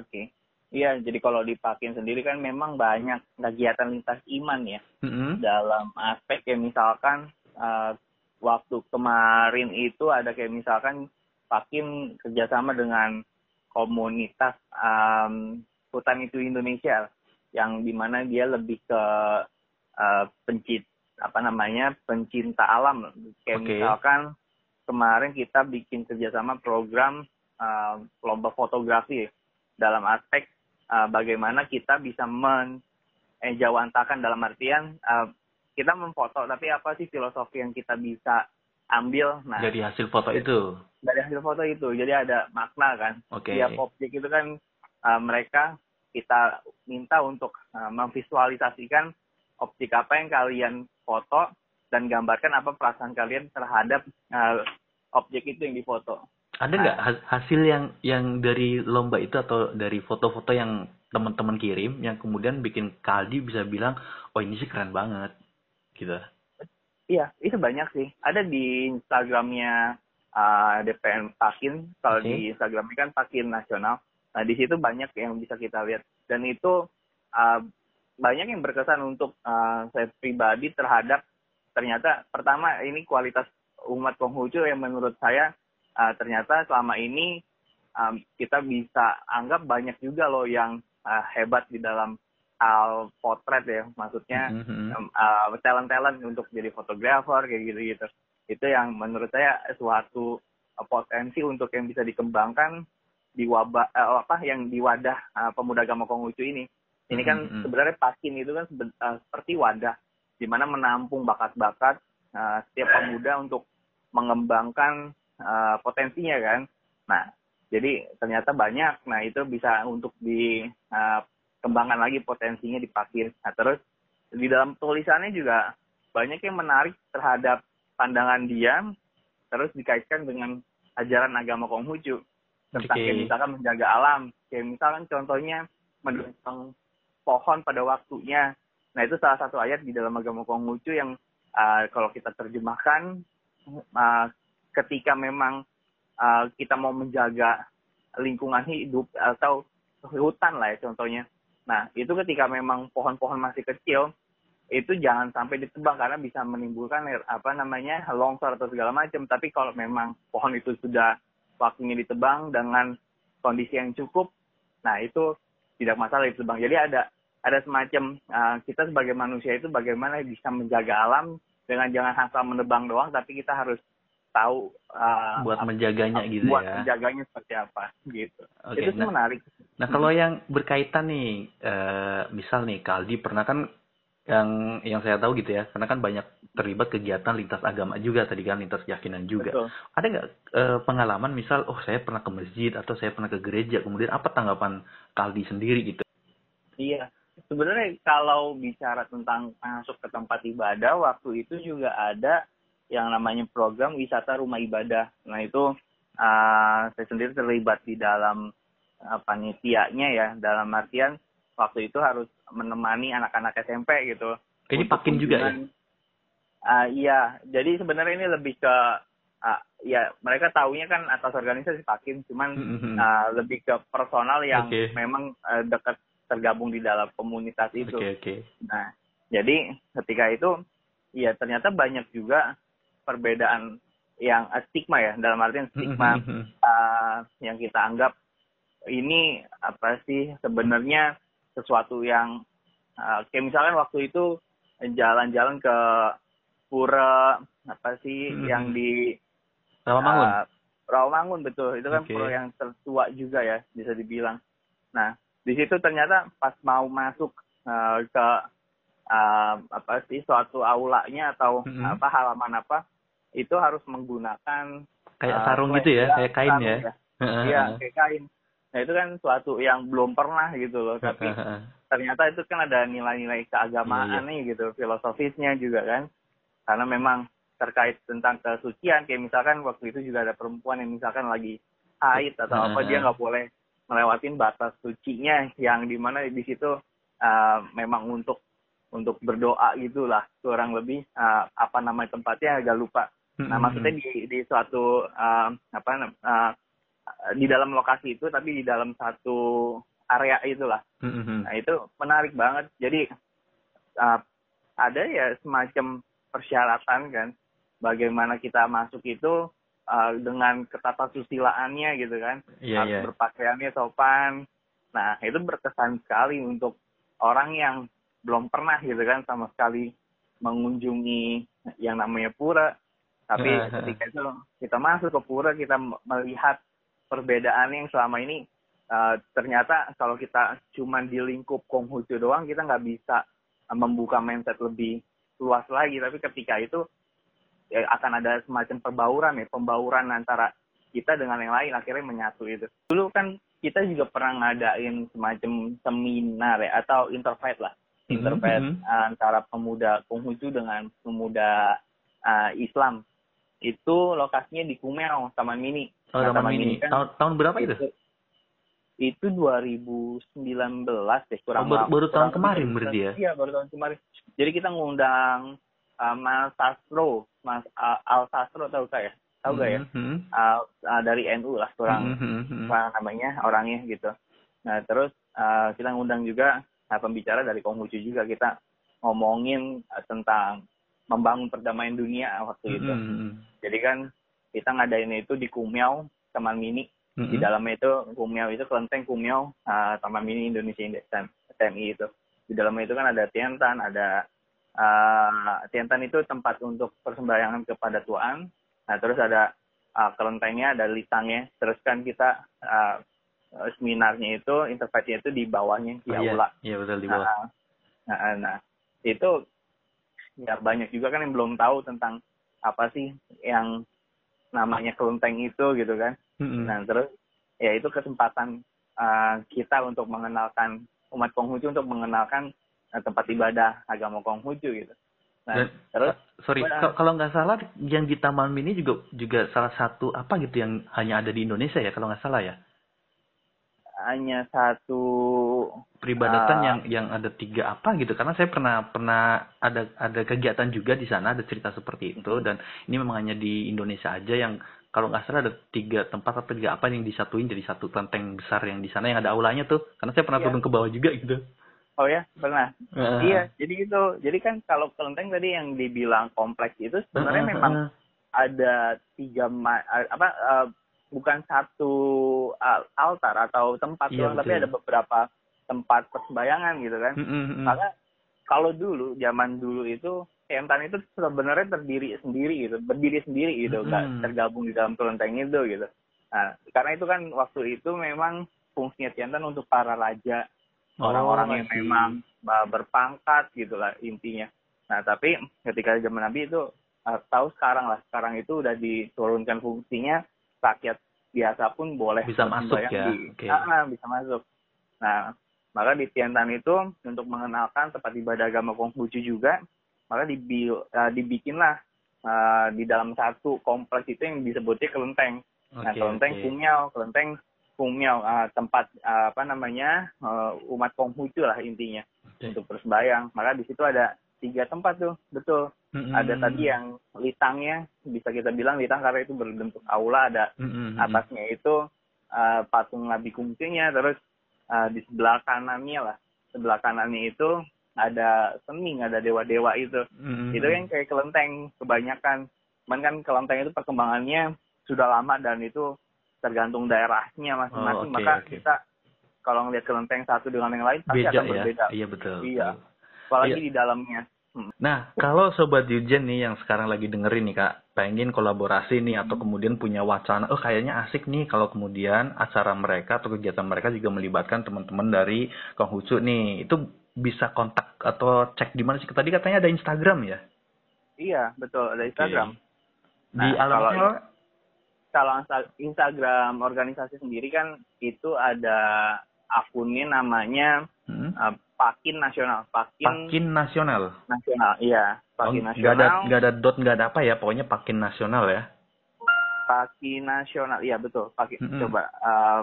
Oke. Okay Iya, jadi kalau di Pakin sendiri kan memang banyak kegiatan lintas iman ya. Mm-hmm. Dalam aspek ya misalkan uh, waktu kemarin itu ada kayak misalkan Pakin kerjasama dengan komunitas um, hutan itu Indonesia yang di mana dia lebih ke uh, pencit apa namanya pencinta alam kayak okay. misalkan kemarin kita bikin kerjasama program uh, lomba fotografi dalam aspek uh, bagaimana kita bisa menjawantakan dalam artian uh, kita memfoto tapi apa sih filosofi yang kita bisa ambil? Nah dari hasil foto itu? Dari hasil foto itu. Jadi ada makna kan. Okay. tiap objek itu kan uh, mereka kita minta untuk uh, memvisualisasikan objek apa yang kalian foto dan gambarkan apa perasaan kalian terhadap uh, objek itu yang difoto ada nggak hasil yang yang dari lomba itu atau dari foto-foto yang teman-teman kirim yang kemudian bikin Kaldi bisa bilang, oh ini sih keren banget, gitu? Iya, itu banyak sih. Ada di Instagramnya uh, DPN Pakin. Kalau okay. di Instagramnya kan Pakin Nasional. Nah di situ banyak yang bisa kita lihat. Dan itu uh, banyak yang berkesan untuk uh, saya pribadi terhadap ternyata pertama ini kualitas umat Konghucu yang menurut saya uh, ternyata selama ini um, kita bisa anggap banyak juga loh yang uh, hebat di dalam hal potret ya maksudnya mm-hmm. um, uh, talent-talent untuk jadi fotografer kayak gitu-gitu itu yang menurut saya suatu uh, potensi untuk yang bisa dikembangkan di wabah uh, apa yang di wadah uh, pemuda agama Konghucu ini ini kan mm-hmm. sebenarnya pakin itu kan sebe- uh, seperti wadah di mana menampung bakat-bakat uh, setiap pemuda untuk mengembangkan uh, potensinya kan. Nah, jadi ternyata banyak. Nah, itu bisa untuk dikembangkan uh, lagi potensinya dipakai. Nah, terus di dalam tulisannya juga banyak yang menarik terhadap pandangan dia, terus dikaitkan dengan ajaran agama Konghucu tentang okay. kayak misalkan menjaga alam, kayak misalkan contohnya menebang pohon pada waktunya. Nah itu salah satu ayat di dalam agama Konghucu yang uh, kalau kita terjemahkan uh, ketika memang uh, kita mau menjaga lingkungan hidup atau hutan lah ya contohnya. Nah, itu ketika memang pohon-pohon masih kecil, itu jangan sampai ditebang karena bisa menimbulkan apa namanya longsor atau segala macam. Tapi kalau memang pohon itu sudah waktunya ditebang dengan kondisi yang cukup, nah itu tidak masalah ditebang. Jadi ada ada semacam uh, kita sebagai manusia itu bagaimana bisa menjaga alam dengan jangan asal menebang doang, tapi kita harus tahu uh, buat menjaganya gitu buat ya. Buat menjaganya seperti apa gitu. Okay, itu nah, menarik. Nah, kalau yang berkaitan nih uh, misal nih Kaldi pernah kan yang yang saya tahu gitu ya, karena kan banyak terlibat kegiatan lintas agama juga tadi kan lintas keyakinan juga. Betul. Ada nggak uh, pengalaman misal oh saya pernah ke masjid atau saya pernah ke gereja, kemudian apa tanggapan Kaldi sendiri gitu? Iya. Sebenarnya kalau bicara tentang masuk ke tempat ibadah waktu itu juga ada yang namanya program wisata rumah ibadah. Nah itu uh, saya sendiri terlibat di dalam uh, panitianya ya, dalam artian waktu itu harus menemani anak-anak SMP gitu. Ini pakin juga ya? Uh, iya, jadi sebenarnya ini lebih ke uh, ya mereka taunya kan atas organisasi pakin, cuman mm-hmm. uh, lebih ke personal yang okay. memang uh, dekat tergabung di dalam komunitas itu. Okay, okay. Nah, jadi ketika itu ya ternyata banyak juga perbedaan yang uh, stigma ya dalam artian stigma uh, yang kita anggap ini apa sih sebenarnya sesuatu yang uh, kayak misalkan waktu itu jalan-jalan ke pura apa sih hmm. yang di Rawamangun. Uh, Rawamangun betul. Itu kan okay. pura yang tertua juga ya bisa dibilang. Nah, di situ ternyata pas mau masuk uh, ke uh, apa sih suatu aulanya atau hmm. apa halaman apa itu harus menggunakan kayak uh, sarung gitu ya, kayak kain ya. ya. Iya, kayak kain. Nah, itu kan suatu yang belum pernah gitu loh, tapi ternyata itu kan ada nilai-nilai keagamaan iya, iya. nih gitu, filosofisnya juga kan. Karena memang terkait tentang kesucian, kayak misalkan waktu itu juga ada perempuan yang misalkan lagi haid atau apa, dia nggak boleh melewatin batas sucinya yang di mana di situ uh, memang untuk untuk berdoa gitulah kurang lebih uh, apa nama tempatnya agak lupa. Nah maksudnya di di suatu uh, apa uh, di dalam lokasi itu tapi di dalam satu area itulah. Nah itu menarik banget. Jadi uh, ada ya semacam persyaratan kan bagaimana kita masuk itu uh, dengan ketata susilaannya gitu kan yeah, harus yeah. berpakaiannya sopan nah itu berkesan sekali untuk orang yang belum pernah gitu kan sama sekali mengunjungi yang namanya pura tapi ketika itu kita masuk ke pura kita melihat perbedaan yang selama ini uh, ternyata kalau kita cuma di lingkup Konghucu doang kita nggak bisa membuka mindset lebih luas lagi tapi ketika itu ya akan ada semacam perbauran ya, pembauran antara kita dengan yang lain akhirnya menyatu itu. Dulu kan kita juga pernah ngadain semacam seminar ya atau interfaith lah. Mm-hmm, interfaith mm -hmm. antara pemuda Konghucu dengan pemuda uh, Islam. Itu lokasinya di Kumeo, Taman Mini. Oh, nah, Taman, Mini. Kan, tahun, tahun berapa itu? Itu 2019 deh, kurang oh, baru, baru tahun kemarin berarti ya? Iya, baru tahun kemarin. Jadi kita ngundang uh, Mas Sastro, Mas uh, Al Sastro tahu saya, tahu gak ya? Mm-hmm. Uh, uh, dari NU lah, kurang mm-hmm. namanya orangnya gitu. Nah terus uh, kita ngundang juga pembicara dari Konghucu juga kita ngomongin uh, tentang membangun perdamaian dunia waktu itu. Mm-hmm. Jadi kan kita ngadain itu di Kumiau, Taman Mini. Mm-hmm. Di dalamnya itu Kumiau itu kelenteng Kumiau, uh, Taman Mini Indonesia Index TMI itu. Di dalamnya itu kan ada Tiantan, ada uh, Tiantan itu tempat untuk persembahyangan kepada Tuhan. Nah, terus ada uh, kelentengnya, ada litangnya. Terus kan kita uh, seminarnya itu, interface itu di bawahnya, di oh, aula. Iya, iya betul di bawah. Nah, nah, nah, itu ya banyak juga kan yang belum tahu tentang apa sih yang namanya kelenteng itu gitu kan. Mm-hmm. Nah, terus ya itu kesempatan uh, kita untuk mengenalkan umat Konghucu untuk mengenalkan Nah, tempat ibadah agama Konghucu gitu. Nah, Dan, terus sorry, uh, kalau nggak salah yang di Taman Mini juga juga salah satu apa gitu yang hanya ada di Indonesia ya kalau nggak salah ya? Hanya satu peribadatan uh, yang yang ada tiga apa gitu karena saya pernah pernah ada ada kegiatan juga di sana ada cerita seperti itu dan ini memang hanya di Indonesia aja yang kalau nggak salah ada tiga tempat atau tiga apa yang disatuin jadi satu kelenteng besar yang di sana yang ada aulanya tuh karena saya pernah iya. turun ke bawah juga gitu. Oh ya, pernah. Uh. Iya, jadi itu. Jadi kan kalau kelenteng tadi yang dibilang kompleks itu sebenarnya uh, uh, memang ada tiga ma apa uh, bukan satu altar atau tempat iya, tapi ada beberapa tempat persembahyangan gitu kan. Uh, uh, uh. Maka kalau dulu zaman dulu itu Kentan itu sebenarnya terdiri sendiri gitu, berdiri sendiri gitu, nggak uh, tergabung di dalam kelenteng itu gitu. Nah, karena itu kan waktu itu memang fungsinya Tiantan untuk para raja orang-orang oh, yang memang berpangkat gitulah intinya. Nah tapi ketika zaman Nabi itu uh, tahu sekarang lah sekarang itu udah diturunkan fungsinya rakyat biasa pun boleh bisa masuk ya. Di, okay. nah, bisa masuk. Nah maka di Tiantan itu untuk mengenalkan tempat ibadah agama Konghucu juga maka dibi, uh, dibikinlah uh, di dalam satu kompleks itu yang disebutnya kelenteng. Okay, nah kelenteng okay. Kumiao, kelenteng Kumiao uh, tempat uh, apa namanya uh, umat Konghucu lah intinya okay. untuk bersembayang. Maka di situ ada tiga tempat tuh, betul. Mm-hmm. Ada tadi yang litangnya bisa kita bilang litang karena itu berbentuk aula. Ada mm-hmm. atasnya itu uh, patung Nabi Kungsinya, terus uh, di sebelah kanannya lah, sebelah kanannya itu ada sening, ada dewa-dewa itu. Mm-hmm. Itu yang kayak kelenteng kebanyakan. Cuman kan kelenteng itu perkembangannya sudah lama dan itu tergantung daerahnya masing-masing. Oh, okay, Maka okay. kita kalau ngelihat kelenteng satu dengan yang lain pasti Beja, akan ya? berbeda. Iya betul. Iya. Apalagi iya. di dalamnya. Hmm. Nah, kalau Sobat Yujen nih yang sekarang lagi dengerin nih Kak, pengen kolaborasi nih atau hmm. kemudian punya wacana, oh kayaknya asik nih kalau kemudian acara mereka atau kegiatan mereka juga melibatkan teman-teman dari Konghucu nih. Itu bisa kontak atau cek di mana sih? Tadi katanya ada Instagram ya? Iya, betul, ada Instagram. Okay. Nah, di alamatnya kalau, kalau Instagram organisasi sendiri kan itu ada akunnya namanya hmm? uh, Pakin Nasional. Pakin, Pakin Nasional. Nasional, iya. Pakin oh, Nasional. Gak ada, gak ada dot, gak ada apa ya, pokoknya Pakin Nasional ya. Pakin Nasional, iya betul. Pakin, -hmm. Coba, uh,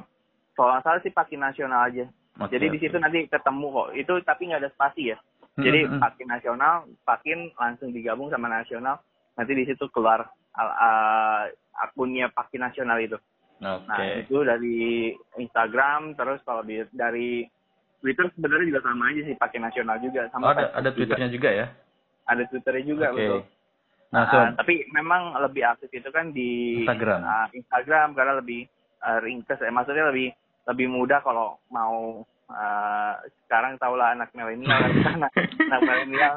kalau salah sih Pakin Nasional aja. Okay, Jadi okay. di situ nanti ketemu kok. Itu tapi nggak ada spasi ya. Jadi -hmm. Pakin Nasional, Pakin langsung digabung sama Nasional. Nanti di situ keluar uh, akunnya Pakin Nasional itu. Okay. Nah itu dari Instagram, terus kalau di, dari Twitter sebenarnya juga sama aja sih pakai nasional juga. Sama oh, ada ada Twitternya juga. juga ya? Ada Twitternya juga okay. betul. Nah, so, uh, tapi memang lebih aktif itu kan di Instagram. uh, Instagram karena lebih uh, ringkes eh, maksudnya lebih lebih mudah kalau mau uh, sekarang tahulah anak milenial anak anak milenial.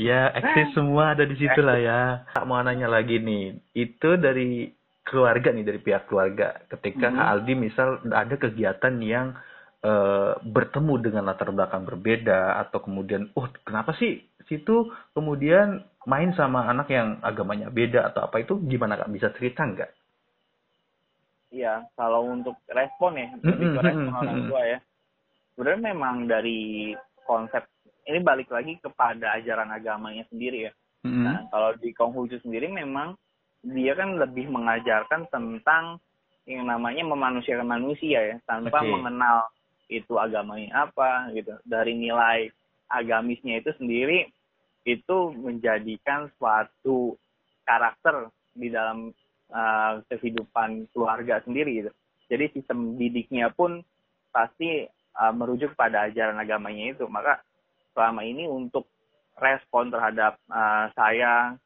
Ya eksis semua ada di situ lah ya. Tak mau nanya lagi nih. Itu dari keluarga nih dari pihak keluarga. Ketika mm -hmm. Aldi misal ada kegiatan yang e, bertemu dengan latar belakang berbeda atau kemudian oh kenapa sih situ kemudian main sama anak yang agamanya beda atau apa itu gimana kak bisa cerita nggak? Iya kalau untuk respon ya -hmm. respon orang tua ya sebenarnya memang dari konsep ini balik lagi kepada ajaran agamanya sendiri ya. Nah kalau di Konghucu sendiri memang dia kan lebih mengajarkan tentang yang namanya memanusiakan manusia ya tanpa okay. mengenal itu agamanya apa gitu. Dari nilai agamisnya itu sendiri itu menjadikan suatu karakter di dalam uh, kehidupan keluarga sendiri gitu. Jadi sistem didiknya pun pasti uh, merujuk pada ajaran agamanya itu. Maka selama ini untuk respon terhadap uh, saya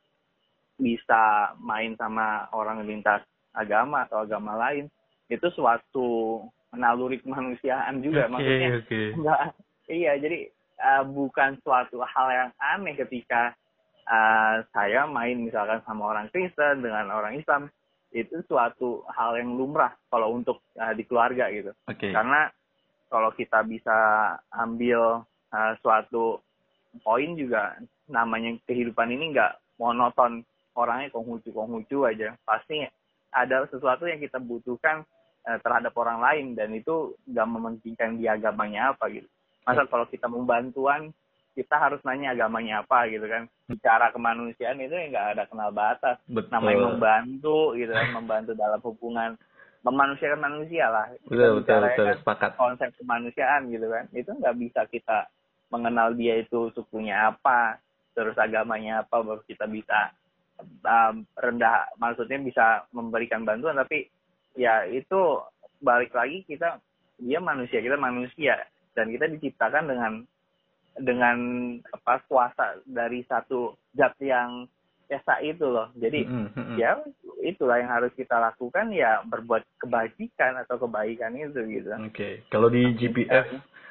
bisa main sama orang lintas agama atau agama lain itu suatu naluri kemanusiaan juga okay, maksudnya okay. enggak iya jadi uh, bukan suatu hal yang aneh ketika uh, saya main misalkan sama orang Kristen dengan orang Islam itu suatu hal yang lumrah kalau untuk uh, di keluarga gitu okay. karena kalau kita bisa ambil uh, suatu poin juga namanya kehidupan ini enggak monoton orangnya konghucu konghucu aja pasti ada sesuatu yang kita butuhkan Eh, terhadap orang lain dan itu nggak mementingkan dia agamanya apa gitu. Masa kalau kita mau bantuan kita harus nanya agamanya apa gitu kan. Bicara kemanusiaan itu ya nggak ada kenal batas. Betul. Namanya membantu gitu kan, membantu dalam hubungan memanusiakan manusia lah. Betul, betul, betul, kan sepakat. Konsep kemanusiaan gitu kan. Itu nggak bisa kita mengenal dia itu sukunya apa, terus agamanya apa baru kita bisa um, rendah maksudnya bisa memberikan bantuan tapi ya itu balik lagi kita dia manusia kita manusia dan kita diciptakan dengan dengan apa kuasa dari satu zat yang esa itu loh jadi mm -hmm. ya itulah yang harus kita lakukan ya berbuat kebajikan atau kebaikan itu gitu oke okay. kalau di GPF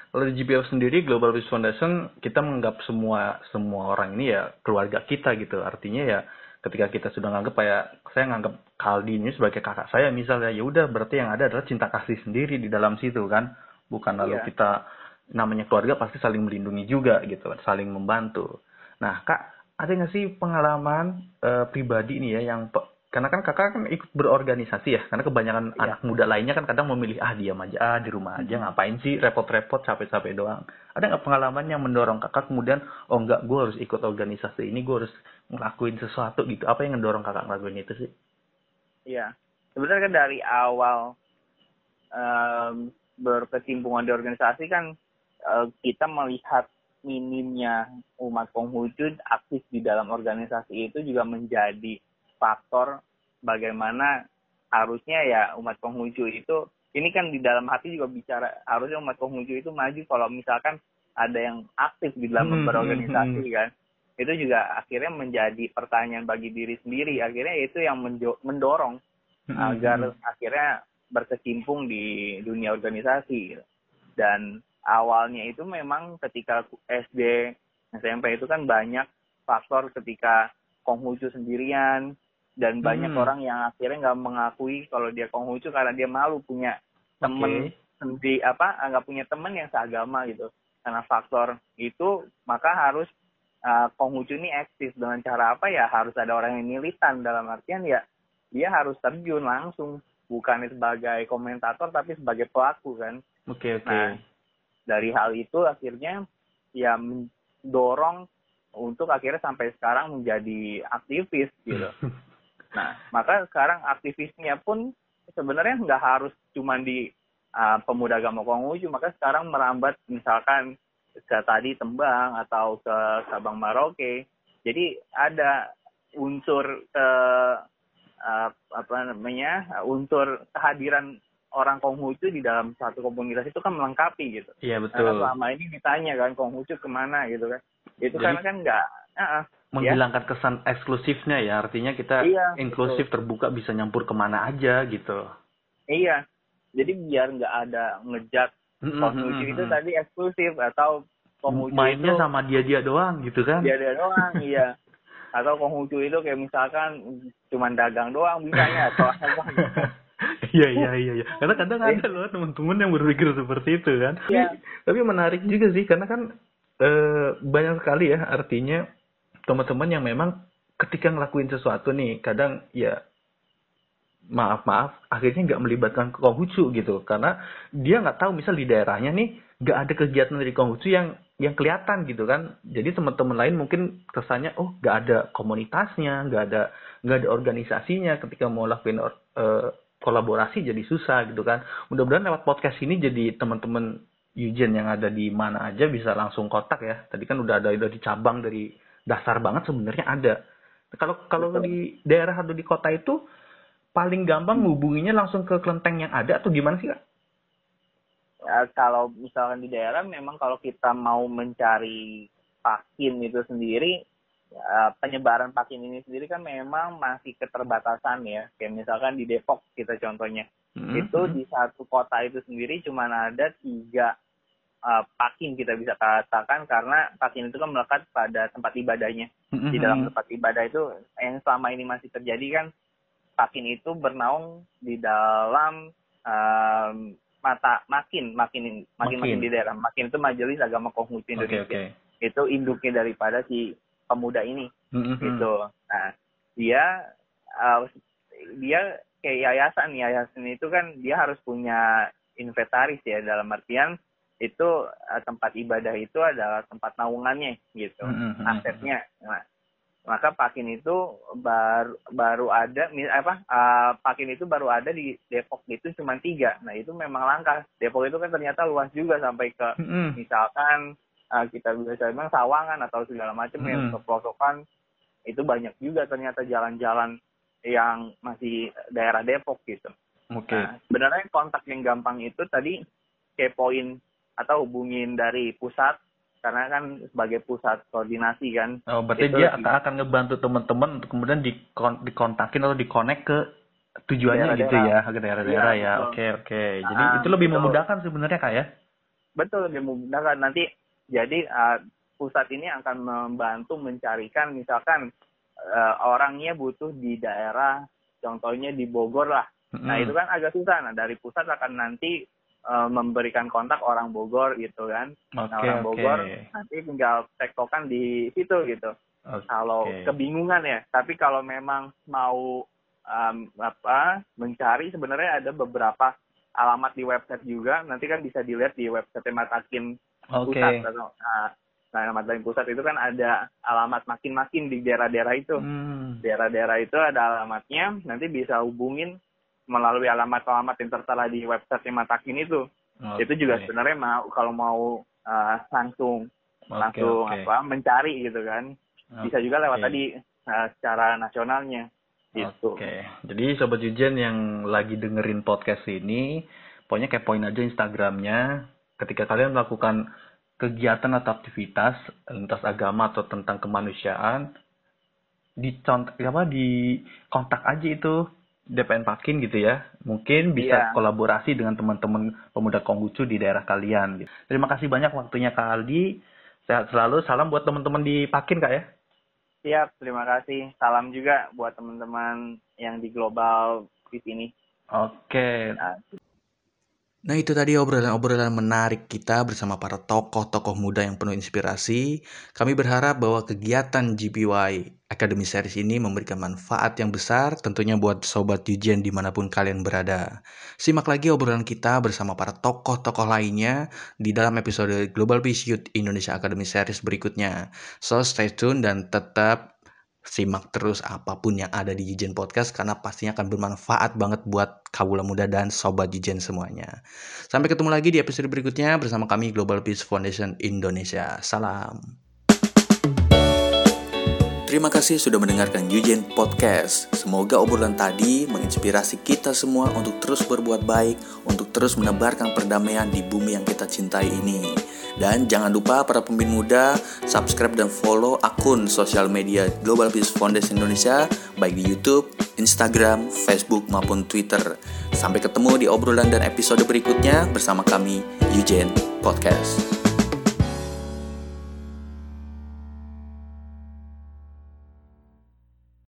kalau di GPF sendiri Global Peace Foundation kita menganggap semua semua orang ini ya keluarga kita gitu artinya ya ketika kita sudah nganggap kayak saya nganggap Kaldi ini sebagai kakak saya misalnya ya udah berarti yang ada adalah cinta kasih sendiri di dalam situ kan bukan lalu yeah. kita namanya keluarga pasti saling melindungi juga gitu kan saling membantu nah kak ada nggak sih pengalaman uh, pribadi nih ya yang karena kan kakak kan ikut berorganisasi ya karena kebanyakan ya. anak muda lainnya kan kadang memilih ah diam aja ah di rumah aja hmm. ngapain sih repot-repot capek-capek doang ada nggak pengalaman yang mendorong kakak kemudian oh enggak gue harus ikut organisasi ini gue harus ngelakuin sesuatu gitu apa yang mendorong kakak ngelakuin itu sih iya sebenarnya kan dari awal um, berkesimpungan di organisasi kan uh, kita melihat minimnya umat Konghucu aktif di dalam organisasi itu juga menjadi faktor bagaimana harusnya ya umat Konghucu itu ini kan di dalam hati juga bicara harusnya umat Konghucu itu maju kalau misalkan ada yang aktif di dalam hmm, berorganisasi hmm, hmm. kan itu juga akhirnya menjadi pertanyaan bagi diri sendiri akhirnya itu yang mendorong hmm, hmm, agar hmm. akhirnya berkecimpung di dunia organisasi dan awalnya itu memang ketika SD SMP itu kan banyak faktor ketika Konghucu sendirian dan banyak Hmm. orang yang akhirnya nggak mengakui kalau dia Konghucu karena dia malu punya temen sendiri apa nggak punya temen yang seagama gitu. Karena faktor itu maka harus uh, Konghucu ini eksis. Dengan cara apa ya? Harus ada orang yang militan. Dalam artian ya dia harus terjun langsung. Bukan sebagai komentator tapi sebagai pelaku kan. Oke, oke. Nah, dari hal itu akhirnya ya mendorong untuk akhirnya sampai sekarang menjadi aktivis gitu. Nah, maka sekarang aktivisnya pun sebenarnya nggak harus cuma di uh, pemuda agama Konghucu, maka sekarang merambat misalkan ke tadi Tembang atau ke Sabang Merauke. Jadi ada unsur ke uh, apa namanya unsur kehadiran orang Konghucu di dalam satu komunitas itu kan melengkapi gitu. Iya, Karena betul. selama ini ditanya kan Konghucu ke mana gitu kan. Itu Jadi- karena kan nggak uh, Menghilangkan kesan eksklusifnya ya, artinya kita Iya, inklusif terbuka bisa nyampur ke mana aja gitu. iya. Jadi biar nggak ada ngejat Konghucu mm-mm, itu tadi eksklusif atau Konghucu mainnya itu sama dia-dia doang gitu kan. dia dia doang iya. Atau Konghucu itu kayak misalkan cuman dagang doang bisanya atau apa gitu. Iya iya iya iya. Karena kadang ada loh teman-teman yang berpikir seperti itu kan. Tapi, Iya. tapi menarik juga sih karena kan eh, banyak sekali ya artinya teman-teman yang memang ketika ngelakuin sesuatu nih kadang ya maaf maaf akhirnya nggak melibatkan Konghucu gitu. Karena dia nggak tahu misal di daerahnya nih nggak ada kegiatan dari Konghucu yang yang kelihatan gitu kan. Jadi teman-teman lain mungkin kesannya oh nggak ada komunitasnya nggak ada nggak ada organisasinya. Ketika mau lakuin eh, kolaborasi jadi susah gitu kan. Mudah-mudahan lewat podcast ini jadi teman-teman Eugen yang ada di mana aja bisa langsung kontak ya. Tadi kan udah ada udah dicabang dari dasar banget sebenarnya ada kalau kalau Betul. di daerah atau di kota itu paling gampang hubunginya langsung ke kelenteng yang ada atau gimana sih kak? Ya, kalau misalkan di daerah memang kalau kita mau mencari pakin itu sendiri ya, penyebaran pakin ini sendiri kan memang masih keterbatasan ya kayak misalkan di Depok kita contohnya Hmm, itu hmm. di satu kota itu sendiri cuma ada tiga uh, pakin kita bisa katakan karena pakin itu kan melekat pada tempat ibadahnya. Hmm, di dalam tempat ibadah itu yang selama ini masih terjadi kan pakin itu bernaung di dalam um, mata makin makin makin Makin. di daerah. Makin itu majelis agama Konghucu Indonesia. oke. itu induknya daripada si pemuda ini. Hmm, hmm, hmm. gitu. Nah dia uh, dia kayak yayasan. Yayasan itu kan dia harus punya inventaris ya dalam artian itu uh, tempat ibadah itu adalah tempat naungannya gitu Hmm, hmm, hmm, asetnya nah, maka pakin itu baru baru ada apa uh, pakin itu baru ada di Depok itu cuma tiga nah itu memang langka Depok itu kan ternyata luas juga sampai ke Hmm, hmm. misalkan uh, kita bisa bilang sawangan atau segala macam yang Mm. ke pelosokkan itu banyak juga ternyata jalan-jalan yang masih daerah Depok gitu. Oke. Nah, sebenarnya kontak yang gampang itu tadi kepoin atau hubungin dari pusat karena kan sebagai pusat koordinasi kan. Oh, berarti Itu dia akan, akan ngebantu teman-teman untuk kemudian dikon dikontakin atau dikonek ke tujuannya gitu ya, Daerah-daerah. ke daerah-daerah Iya, ya. betul. Oke, oke. Jadi Ah, itu lebih itu. memudahkan sebenarnya kak ya? Betul lebih memudahkan nanti jadi uh, pusat ini akan membantu mencarikan misalkan uh, orangnya butuh di daerah contohnya di Bogor lah. Nah Hmm. itu kan agak susah. Nah dari pusat akan nanti uh, memberikan kontak orang Bogor gitu kan. Nah Oke, orang oke. Bogor nanti tinggal tektokan di situ gitu. Oke. Kalau kebingungan ya. Tapi kalau memang mau um, apa mencari sebenarnya ada beberapa alamat di website juga. Nanti kan bisa dilihat di website Matakin Oke. pusat. atau, Nah, nah Matakin pusat itu kan ada alamat makin-makin di daerah-daerah itu Hmm. daerah-daerah itu ada alamatnya nanti bisa hubungin melalui alamat-alamat yang tertera di website Matakin itu. Itu juga sebenarnya mau kalau mau uh, langsung Oke, langsung oke. apa mencari gitu kan. Bisa juga lewat tadi uh, secara nasionalnya. Gitu. Oke, jadi Sobat Jujen yang lagi dengerin podcast ini, pokoknya kepoin aja Instagramnya. Ketika kalian melakukan kegiatan atau aktivitas lintas agama atau tentang kemanusiaan, di apa di kontak aja itu DPN Pakin gitu ya. Mungkin bisa Iya. kolaborasi dengan teman-teman pemuda Konghucu di daerah kalian. Gitu. Terima kasih banyak waktunya Kak Aldi. Sehat selalu. Salam buat teman-teman di Pakin kak ya. Siap, terima kasih. Salam juga buat teman-teman yang di global di sini. Oke. Nah, Nah itu tadi obrolan-obrolan menarik kita bersama para tokoh-tokoh muda yang penuh inspirasi. Kami berharap bahwa kegiatan GPY Academy Series ini memberikan manfaat yang besar tentunya buat Sobat Yujen di mana pun kalian berada. Simak lagi obrolan kita bersama para tokoh-tokoh lainnya di dalam episode Global Peace Youth Indonesia Academy Series berikutnya. So stay tune dan tetap simak terus apa pun yang ada di Jijen Podcast karena pastinya akan bermanfaat banget buat kawula muda dan sobat Jijen semuanya. Sampai ketemu lagi di episode berikutnya bersama kami Global Peace Foundation Indonesia. Salam. Terima kasih sudah mendengarkan Yujen Podcast. Semoga obrolan tadi menginspirasi kita semua untuk terus berbuat baik, untuk terus menebarkan perdamaian di bumi yang kita cintai ini. Dan jangan lupa para pemimpin muda, subscribe dan follow akun sosial media Global Peace Foundation Indonesia, baik di YouTube, Instagram, Facebook, maupun Twitter. Sampai ketemu di obrolan dan episode berikutnya bersama kami, Yujen Podcast.